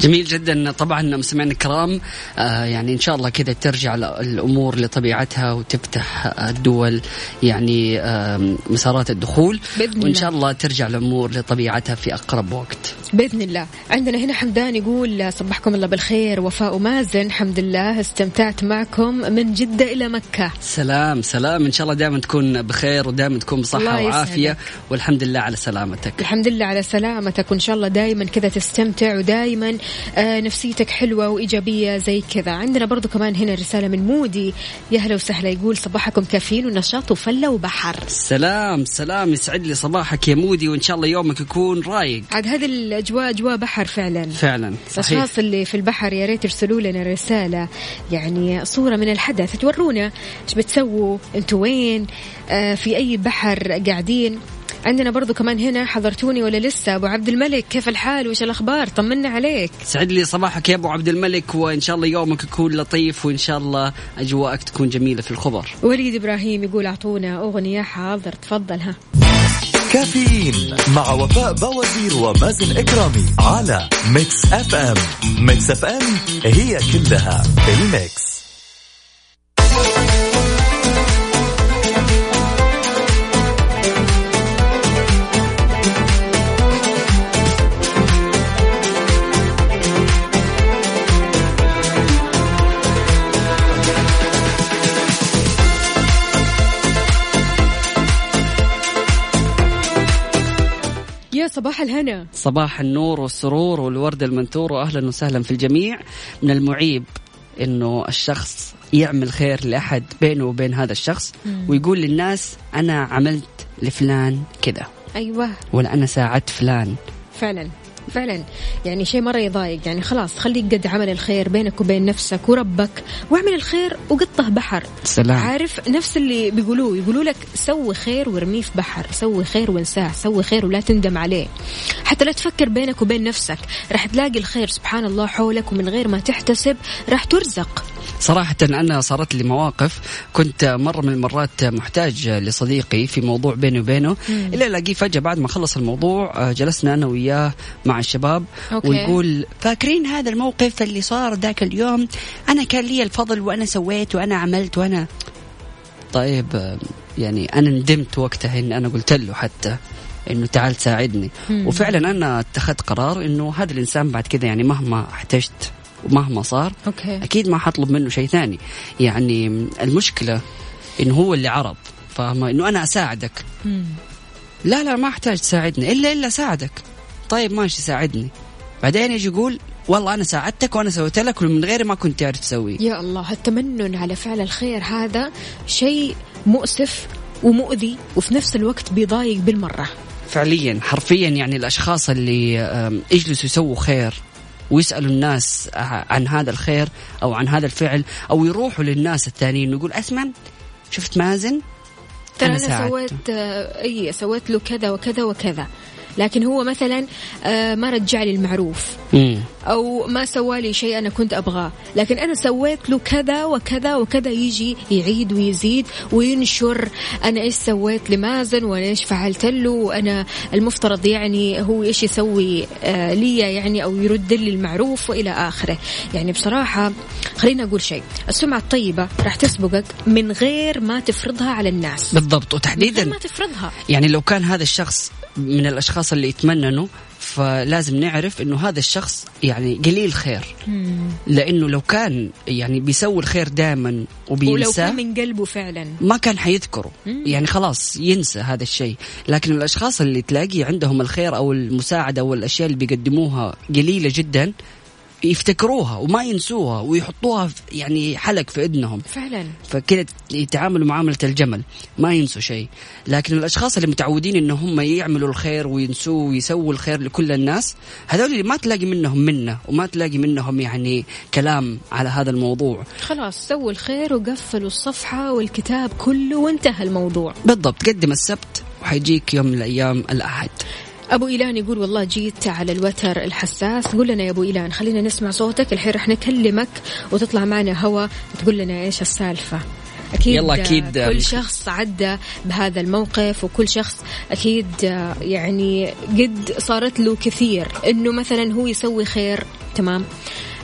جميل جدا. طبعا مستمعينا الكرام آه يعني إن شاء الله كذا ترجع الأمور لطبيعتها وتفتح الدول يعني آه مسارات الدخول. بإذن وإن شاء الله. ترجع الأمور لطبيعتها في أقرب وقت. بإذن الله. عندنا هنا حمدان يقول صبحكم الله بالخير وفاء ومازن الحمد لله استمتعت معكم من جدة إلى مكة. سلام سلام. إن شاء الله دائما تكون بخير ودائما تكون بصحة. وعافية. والحمد لله على سلامتك. الحمد لله على سلامتك. وإن شاء الله دائما كذا تستمتع ودائما آه نفسيتك حلوة وإيجابية زي كذا. عندنا برضو كمان هنا رسالة من مودي. يا هلا وسهلا يقول صباحكم كافيين ونشاط وفلة وبحر. سلام سلام. يسعد لي صباحك يا مودي وإن شاء الله يومك يكون رايق. عاد هذه الأجواء أجواء بحر فعلا. فعلا صحيح. الأشخاص اللي في البحر يا ريت يرسلوا لنا رسالة يعني صورة من الحدث. تورونا إيش بتسووا أنتوا وين؟ آه في أي بحر قاعدين؟ عندنا برضو كمان هنا حضرتوني ولا لسه؟ أبو عبد الملك كيف الحال؟ وش الأخبار؟ طمنا عليك. يسعد لي صباحك يا أبو عبد الملك وإن شاء الله يومك يكون لطيف وإن شاء الله أجواءك تكون جميلة في الخبر. وليد إبراهيم يقول أعطونا أغنية حاضر تفضل ها. كافيين مع وفاء بوازير ومازن إكرامي على Mix FM ميكس اف ام هي كلها الميكس. صباح الهنا. صباح النور والسرور والورد المنثور واهلا وسهلا في الجميع. من المعيب إنه الشخص يعمل خير لأحد بينه وبين هذا الشخص ويقول للناس أنا عملت لفلان كذا. أيوه. ولا أنا ساعدت فلان. فعلا. فعلا. يعني شيء مرة يضايق. يعني خلاص خليك قد عمل الخير بينك وبين نفسك وربك واعمل الخير وقطه بحر. سلام. عارف نفس اللي بيقولوه يقولوا لك سوي خير وارميه في بحر سوي خير وانساه سوي خير ولا تندم عليه. حتى لا تفكر بينك وبين نفسك راح تلاقي الخير سبحان الله حولك ومن غير ما تحتسب راح ترزق. صراحة أنا صارت لي مواقف. كنت مرة من المرات محتاج لصديقي في موضوع بيني وبينه. إلا ألاقيه فجأة بعد ما خلص الموضوع آه، جلسنا أنا وياه مع الشباب أوكي. ويقول فاكرين هذا الموقف اللي صار ذاك اليوم؟ أنا كان لي الفضل وأنا سويت وأنا عملت وأنا طيب آه، يعني أنا ندمت وقتها إن أنا قلت له حتى إنه تعال ساعدني. وفعلا أنا اتخذت قرار إنه هذا الإنسان بعد كذا يعني مهما احتجت ومهما صار أوكي. أكيد ما حطلب منه شيء ثاني. يعني المشكلة إنه هو اللي عرض فاهمه إنه أنا أساعدك. لا لا ما أحتاج تساعدني. إلا إلا اساعدك طيب ماشي ساعدني. بعدين يجي يقول والله أنا ساعدتك وأنا سويت لك ومن غيري ما كنت تعرف تسويه. يا الله التمنن على فعل الخير هذا شيء مؤسف ومؤذي وفي نفس الوقت بيضايق بالمرة. فعليا حرفيا يعني الأشخاص اللي يجلسوا يسووا خير. ويسألوا الناس عن هذا الخير أو عن هذا الفعل أو يروحوا للناس الثانيين ويقول اسمع شفت مازن ترى أنا أنا, ساعدته. سويت اي سويت له كذا وكذا وكذا لكن هو مثلا آه، ما رجع لي المعروف. أو ما سوى لي شيء أنا كنت أبغاه. لكن أنا سويت له كذا وكذا وكذا يجي يعيد ويزيد وينشر. أنا إيش سويت لمازن وأنا إيش فعلت له؟ وأنا المفترض يعني هو إيش يسوي آه لي يعني أو يرد لي المعروف وإلى آخره. يعني بصراحة خليني أقول شيء. السمعة الطيبة راح تسبقك من غير ما تفرضها على الناس. بالضبط من غير وتحديدا ما تفرضها. يعني لو كان هذا الشخص من الأشخاص اللي يتمننوا فلازم نعرف إنه هذا الشخص يعني قليل خير. لأنه لو كان يعني بيسوي الخير دائما ولو وبينساه كان من قلبه فعلا. ما كان حيذكره. يعني خلاص ينسى هذا الشيء. لكن الأشخاص اللي تلاقي عندهم الخير أو المساعدة أو الاشياء اللي بيقدموها قليلة جدا يفتكروها وما ينسوها ويحطوها يعني حلق في إذنهم. فعلا. فكذا يتعاملوا معاملة الجمل ما ينسوا شيء. لكن الأشخاص اللي متعودين إن هم يعملوا الخير وينسوه ويسووا الخير لكل الناس هذول اللي ما تلاقي منهم منة وما تلاقي منهم يعني كلام على هذا الموضوع. خلاص سووا الخير وقفلوا الصفحة والكتاب كله وانتهى الموضوع. بالضبط قدم السبت وحيجيك يوم من الأيام الأحد. أبو إيلان يقول والله جيت على الوتر الحساس. قول لنا يا أبو إيلان خلينا نسمع صوتك. الحين رح نكلمك وتطلع معنا هوا. وتقول لنا إيش السالفة؟ أكيد يلا أكيد. كل شخص عدى بهذا الموقف وكل شخص أكيد يعني قد صارت له كثير. إنه مثلا هو يسوي خير تمام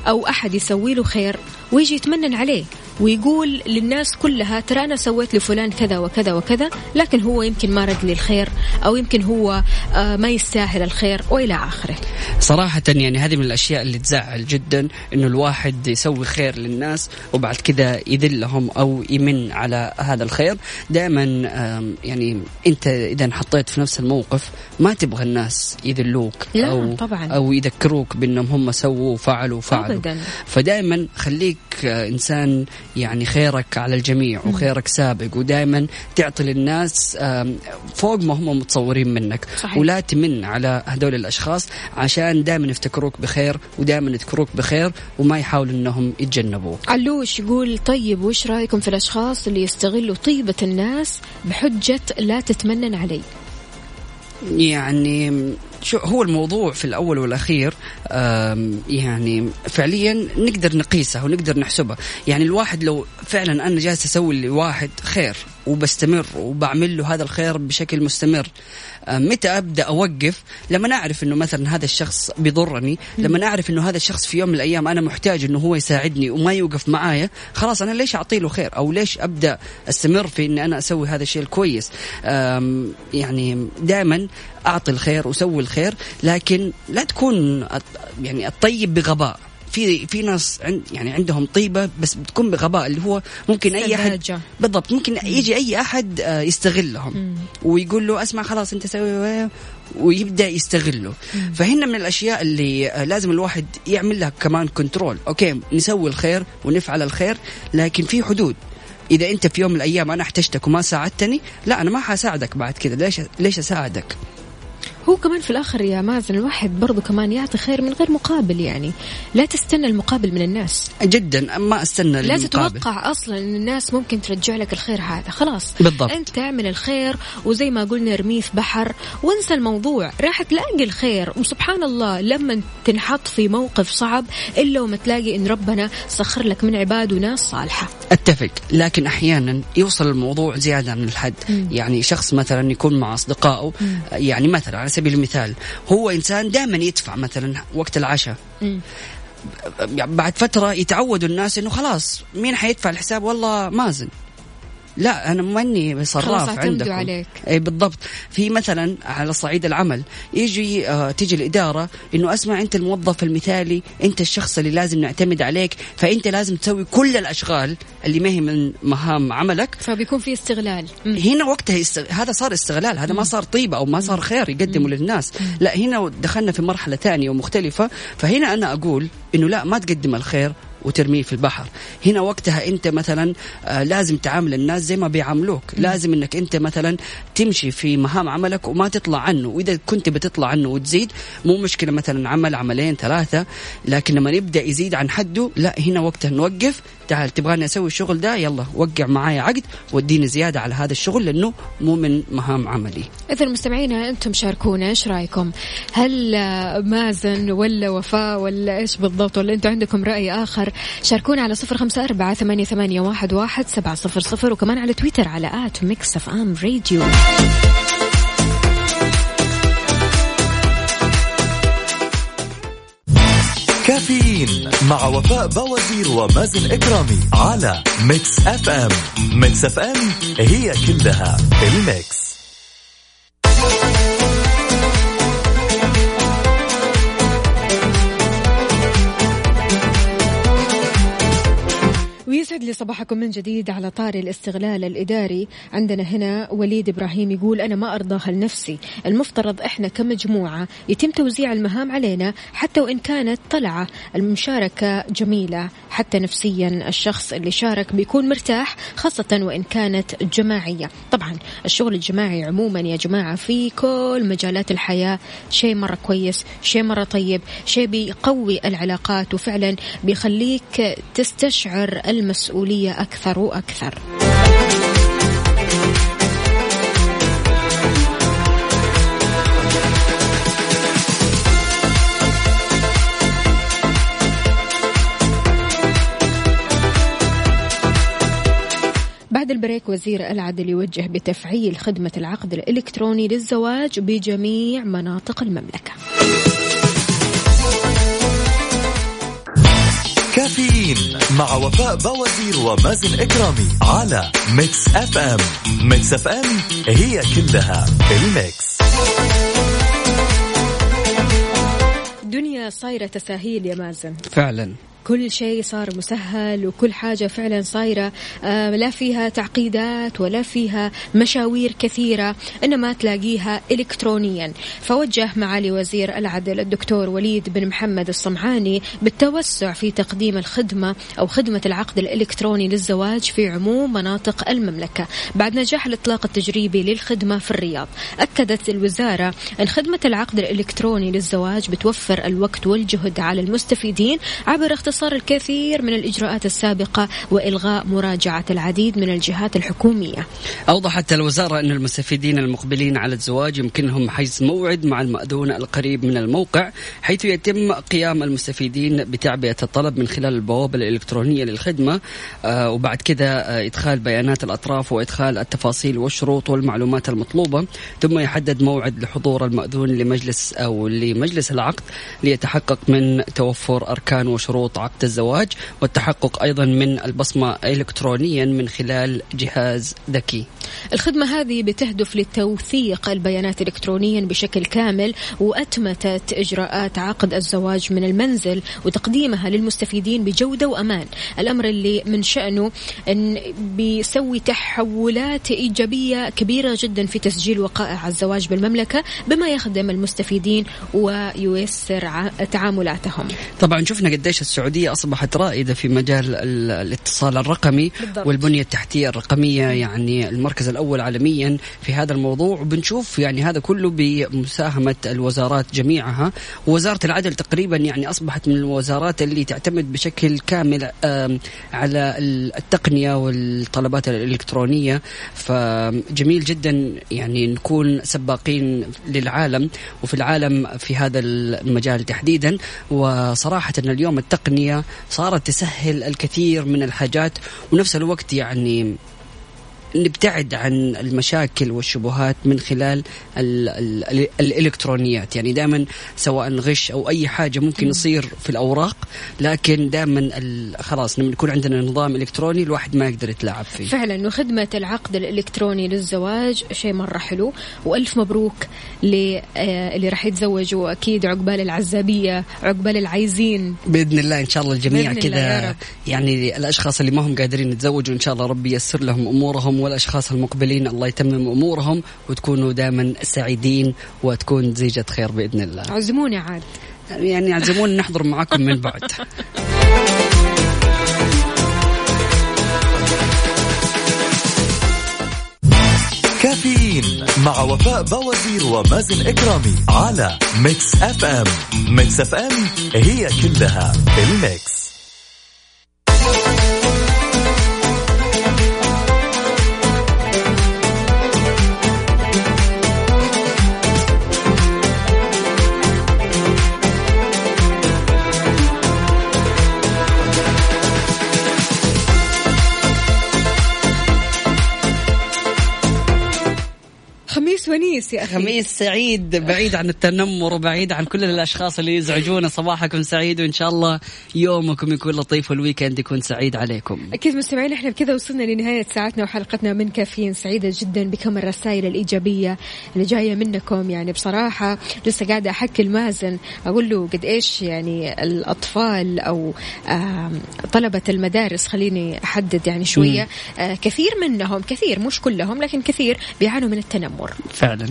أو أحد يسوي له خير ويجي يتمنن عليه ويقول للناس كلها ترى أنا سويت لفلان كذا وكذا وكذا لكن هو يمكن ما رد لي الخير أو يمكن هو آه، ما يستاهل الخير وإلى آخره صراحة يعني هذه من الأشياء اللي تزعل جدا إنه الواحد يسوي خير للناس وبعد كذا يذلهم أو يمن على هذا الخير دائما يعني أنت إذا انحطيت في نفس الموقف ما تبغى الناس يذلوك لا، أو طبعاً. أو يذكروك بأنهم هم سووا وفعلوا وفعلوا. فدائما خليك آه، إنسان يعني خيرك على الجميع وخيرك سابق. ودائما تعطي للناس فوق ما هم متصورين منك. صحيح. ولا تمن على هذول الأشخاص عشان دائما يفتكروك بخير ودائما يذكروك بخير وما يحاولوا إنهم يتجنبوك. علوش يقول طيب وش رأيكم في الأشخاص اللي يستغلوا طيبة الناس بحجة لا تتمنن علي؟ يعني شو هو الموضوع في الأول والأخير؟ يعني فعليا نقدر نقيسه ونقدر نحسبه. يعني الواحد لو فعلا أنا جالس أسوي لواحد خير وبستمر وبعمل له هذا الخير بشكل مستمر متى أبدأ أوقف؟ لما اعرف إنه مثلا هذا الشخص بيضرني لما اعرف إنه هذا الشخص في يوم من الأيام أنا محتاج إنه هو يساعدني وما يوقف معايا خلاص أنا ليش أعطي له خير؟ أو ليش أبدأ أستمر في إني أنا أسوي هذا الشيء الكويس؟ يعني دائما أعطي الخير وسوي الخير لكن لا تكون يعني الطيب بغباء. في في ناس عند يعني عندهم طيبة بس بتكون بغباء اللي هو ممكن أي أحد. بالضبط ممكن يجي أي أحد آه، يستغلهم. ويقول له أسمع خلاص أنت سوي ويبدأ يستغله. فهنا من الأشياء اللي آه، لازم الواحد يعمل لها كمان control أوكي نسوي الخير ونفعل الخير لكن في حدود. إذا أنت في يوم من الأيام أنا احتجتك وما ساعدتني لا أنا ما حساعدك بعد كذا ليش ليش أساعدك؟ هو كمان في الآخر يا مازن الواحد برضو كمان يعطي خير من غير مقابل يعني. لا تستنى المقابل من الناس. جدا ما أستنى لا المقابل. تتوقع أصلا إن الناس ممكن ترجع لك الخير هذا. خلاص. بالضبط. أنت اعمل الخير وزي ما قلنا ارميه في بحر وانسى الموضوع. راح تلاقي الخير. وسبحان الله لما تنحط في موقف صعب إلا وما تلاقي إن ربنا سخر لك من عباده ناس صالحة. أتفق. لكن أحيانا يوصل الموضوع زيادة عن الحد. يعني شخص مثلا يكون مع أصدقائه يعني مثلا على سبيل المثال هو إنسان دائما يدفع مثلا وقت العشاء. بعد فترة يتعودوا الناس إنه خلاص مين حيدفع الحساب؟ والله مازن. لا أنا ماني صراف عندكم. عليك. اي بالضبط. في مثلا على صعيد العمل يجي آه تيجي الإدارة إنه أسمع أنت الموظف المثالي أنت الشخص اللي لازم نعتمد عليك فأنت لازم تسوي كل الأشغال اللي ما هي من مهام عملك. فبيكون في استغلال. مم. هنا وقتها يستغ... هذا صار استغلال هذا ما صار طيبة أو ما صار خير يقدمه للناس. لا هنا دخلنا في مرحلة ثانية ومختلفة فهنا أنا أقول إنه لا ما تقدم الخير وترميه في البحر. هنا وقتها انت مثلا آه لازم تعامل الناس زي ما بيعاملوك. لازم انك انت مثلا تمشي في مهام عملك وما تطلع عنه. وإذا كنت بتطلع عنه وتزيد مو مشكلة مثلا عمل عملين ثلاثة لكن لما يبدأ يزيد عن حده لا هنا وقتها نوقف. تعال تبغاني أسوي الشغل ده؟ يلا وقع معايا عقد واديني زيادة على هذا الشغل لأنه مو من مهام عملي. إذا مستمعينا أنتم شاركونا إيش رأيكم؟ هل آه، مازن ولا وفاء ولا إيش بالضبط؟ ولا أنتم عندكم رأي آخر شاركونا على صفر خمسة أربعة ثمانية, ثمانية واحد, واحد سبعة صفر صفر وكمان على تويتر على at Mix FM Radio. كافيين مع وفاء بوازير ومازن إكرامي على Mix FM. Mix FM هي كلها ال Mix. يسعد لي صباحكم من جديد على طاري الاستغلال الإداري. عندنا هنا وليد إبراهيم يقول أنا ما أرضاها لنفسي. المفترض إحنا كمجموعة يتم توزيع المهام علينا حتى وإن كانت طلعة. المشاركة جميلة حتى نفسيا الشخص اللي شارك بيكون مرتاح خاصة وإن كانت جماعية. طبعا الشغل الجماعي عموما يا جماعة في كل مجالات الحياة. شيء مرة كويس شيء مرة طيب شيء بيقوي العلاقات وفعلا بيخليك تستشعر المسؤولية. أكثر وأكثر. بعد ال break وزير العدل يوجه بتفعيل خدمة العقد الإلكتروني للزواج بجميع مناطق المملكة. كافيين مع وفاء بوازير ومازن إكرامي على Mix FM. Mix FM هي كلها ال Mix. دنيا صايرة تساهيل يا مازن. فعلا. كل شيء صار مسهل وكل حاجة فعلا صايرة آه، لا فيها تعقيدات ولا فيها مشاوير كثيرة إنما تلاقيها إلكترونيا. فوجه معالي وزير العدل الدكتور وليد بن محمد الصمعاني بالتوسع في تقديم الخدمة أو خدمة العقد الإلكتروني للزواج في عموم مناطق المملكة. بعد نجاح الإطلاق التجريبي للخدمة في الرياض أكدت الوزارة أن خدمة العقد الإلكتروني للزواج بتوفر الوقت والجهد على المستفيدين عبر الكثير من الإجراءات السابقة وإلغاء مراجعة العديد من الجهات الحكومية. أوضحت الوزارة أن المستفيدين المقبلين على الزواج يمكنهم حجز موعد مع المأذون القريب من الموقع حيث يتم قيام المستفيدين بتعبئة الطلب من خلال البوابة الإلكترونية للخدمة. آه وبعد كده آه إدخال بيانات الأطراف وإدخال التفاصيل والشروط والمعلومات المطلوبة ثم يحدد موعد لحضور المأذون لمجلس أو لمجلس العقد ليتحقق من توفر أركان وشروط عقد الزواج والتحقق أيضا من البصمة إلكترونيا من خلال جهاز ذكي. الخدمة هذه بتهدف لتوثيق البيانات إلكترونيا بشكل كامل وأتمتت إجراءات عقد الزواج من المنزل وتقديمها للمستفيدين بجودة وأمان. الأمر اللي من شأنه أن بيسوي تحولات إيجابية كبيرة جدا في تسجيل وقائع الزواج بالمملكة بما يخدم المستفيدين وييسر تعاملاتهم. طبعا شفنا قديش السعودية أصبحت رائدة في مجال الاتصال الرقمي بالضبط. والبنية التحتية الرقمية يعني المركز الأول عالميا في هذا الموضوع. وبنشوف يعني هذا كله بمساهمة الوزارات جميعها. ووزارة العدل تقريبا يعني أصبحت من الوزارات اللي تعتمد بشكل كامل على التقنية والطلبات الإلكترونية. فجميل جدا يعني نكون سباقين للعالم وفي العالم في هذا المجال تحديدا. وصراحة أن اليوم التقنية صارت تسهل الكثير من الحاجات ونفس الوقت يعني نبتعد عن المشاكل والشبهات من خلال ال ال الإلكترونيات. يعني دائما سواء غش أو أي حاجة ممكن يصير في الأوراق لكن دائما خلاص لما يكون عندنا نظام إلكتروني الواحد ما يقدر يتلاعب فيه. فعلا وخدمة العقد الإلكتروني للزواج شيء مرة حلو. وألف مبروك اللي اللي راح يتزوجوا أكيد عقبال العزابية عقبال العايزين. بإذن الله إن شاء الله الجميع كذا يعني الأشخاص اللي ما هم قادرين يتزوجوا إن شاء الله ربي ييسر لهم أمورهم والأشخاص المقبلين الله يتمم أمورهم وتكونوا دائما سعيدين وتكون زيجة خير بإذن الله. عزموني عاد. يعني عزموني نحضر معكم من بعد. كافيين مع وفاء بوازير ومازن إكرامي على Mix FM Mix FM هي كلها ال Mix خميس ونيس يا أخي. خميس سعيد بعيد عن التنمر وبعيد عن كل الأشخاص اللي يزعجونا صباحكم سعيد وإن شاء الله يومكم يكون لطيف والويكند يكون سعيد عليكم. أكيد مستمعين إحنا بكذا وصلنا لنهاية ساعتنا وحلقتنا من كافيين سعيدة جدا بكم الرسائل الإيجابية اللي جاية منكم. يعني بصراحة لسه قاعدة أحكي المازن أقول له قد إيش يعني الأطفال أو طلبة المدارس خليني أحدد يعني شوية. آه، كثير منهم كثير مش كلهم لكن كثير بيعانوا من التنمر. فعلا.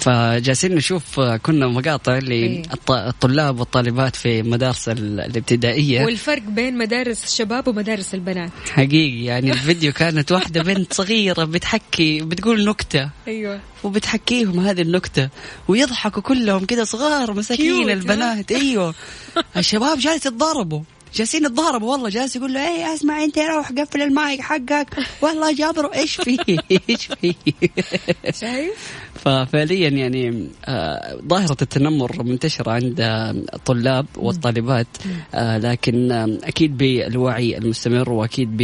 فجالسين نشوف كنا مقاطع إيه. للطلاب والطالبات في مدارس ال- الابتدائية. والفرق بين مدارس الشباب ومدارس البنات. حقيقي يعني الفيديو كانت واحدة بنت صغيرة بتحكي بتقول نكتة. أيوة. وبتحكيهم هذه النكتة. ويضحكوا كلهم كذا صغار مساكين؟ البنات. أيوه. الشباب جالس يتضاربوا. جالسين يتضاربوا والله جالس يقول له اي أسمع أنت روح قفل المايك حقك. والله جابر إيش فيه إيش فيه شايف؟ ففعليا يعني آه، ظاهرة التنمر منتشرة عند آه، الطلاب والطالبات آه، لكن آه، أكيد بالوعي المستمر وأكيد ب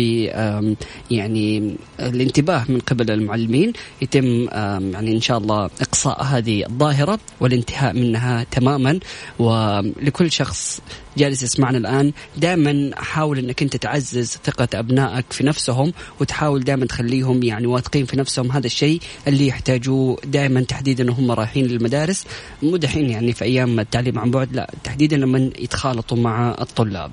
يعني الانتباه من قبل المعلمين يتم يعني إن شاء الله إقصاء هذه الظاهرة والانتهاء منها تماما. ولكل شخص جالس يسمعنا الآن. دائما حاول أنك أنت تعزز ثقة أبنائك في نفسهم وتحاول دائما تخليهم يعني واثقين في نفسهم. هذا الشيء اللي يحتاجوه دائما تحديدا وهم رايحين للمدارس. مو دحين يعني في أيام التعليم عن بعد لا تحديدا لما يتخالطوا مع الطلاب.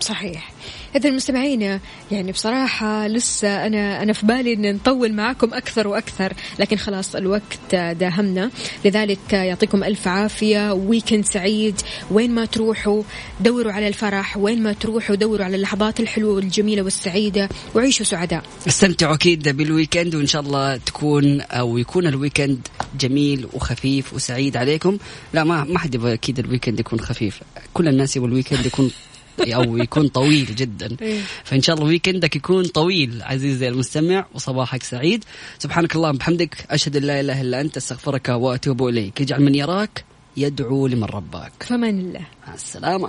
صحيح. إذا المستمعين يعني بصراحة لسه أنا أنا في بالي إن نطول معاكم أكثر وأكثر لكن خلاص الوقت داهمنا. لذلك يعطيكم ألف عافية و weekend سعيد وين ما تروحوا دوروا على الفرح وين ما تروحوا دوروا على اللحظات الحلوة والجميلة والسعيدة وعيشوا سعداء. استمتعوا أكيد بال weekend وإن شاء الله تكون أو يكون ال weekend جميل وخفيف وسعيد عليكم. لا ما ما حد يبغى أكيد ال weekend يكون خفيف. كل الناس يبغى ال weekend يكون أو يكون طويل جدا. إيه. فإن شاء الله ويكندك يكون طويل عزيزي المستمع وصباحك سعيد. سبحانك اللهم وبحمدك أشهد أن لا إله إلا أنت أستغفرك وأتوب إليك. اجعل من يراك يدعو لمن رباك. فمن الله. مع السلامة.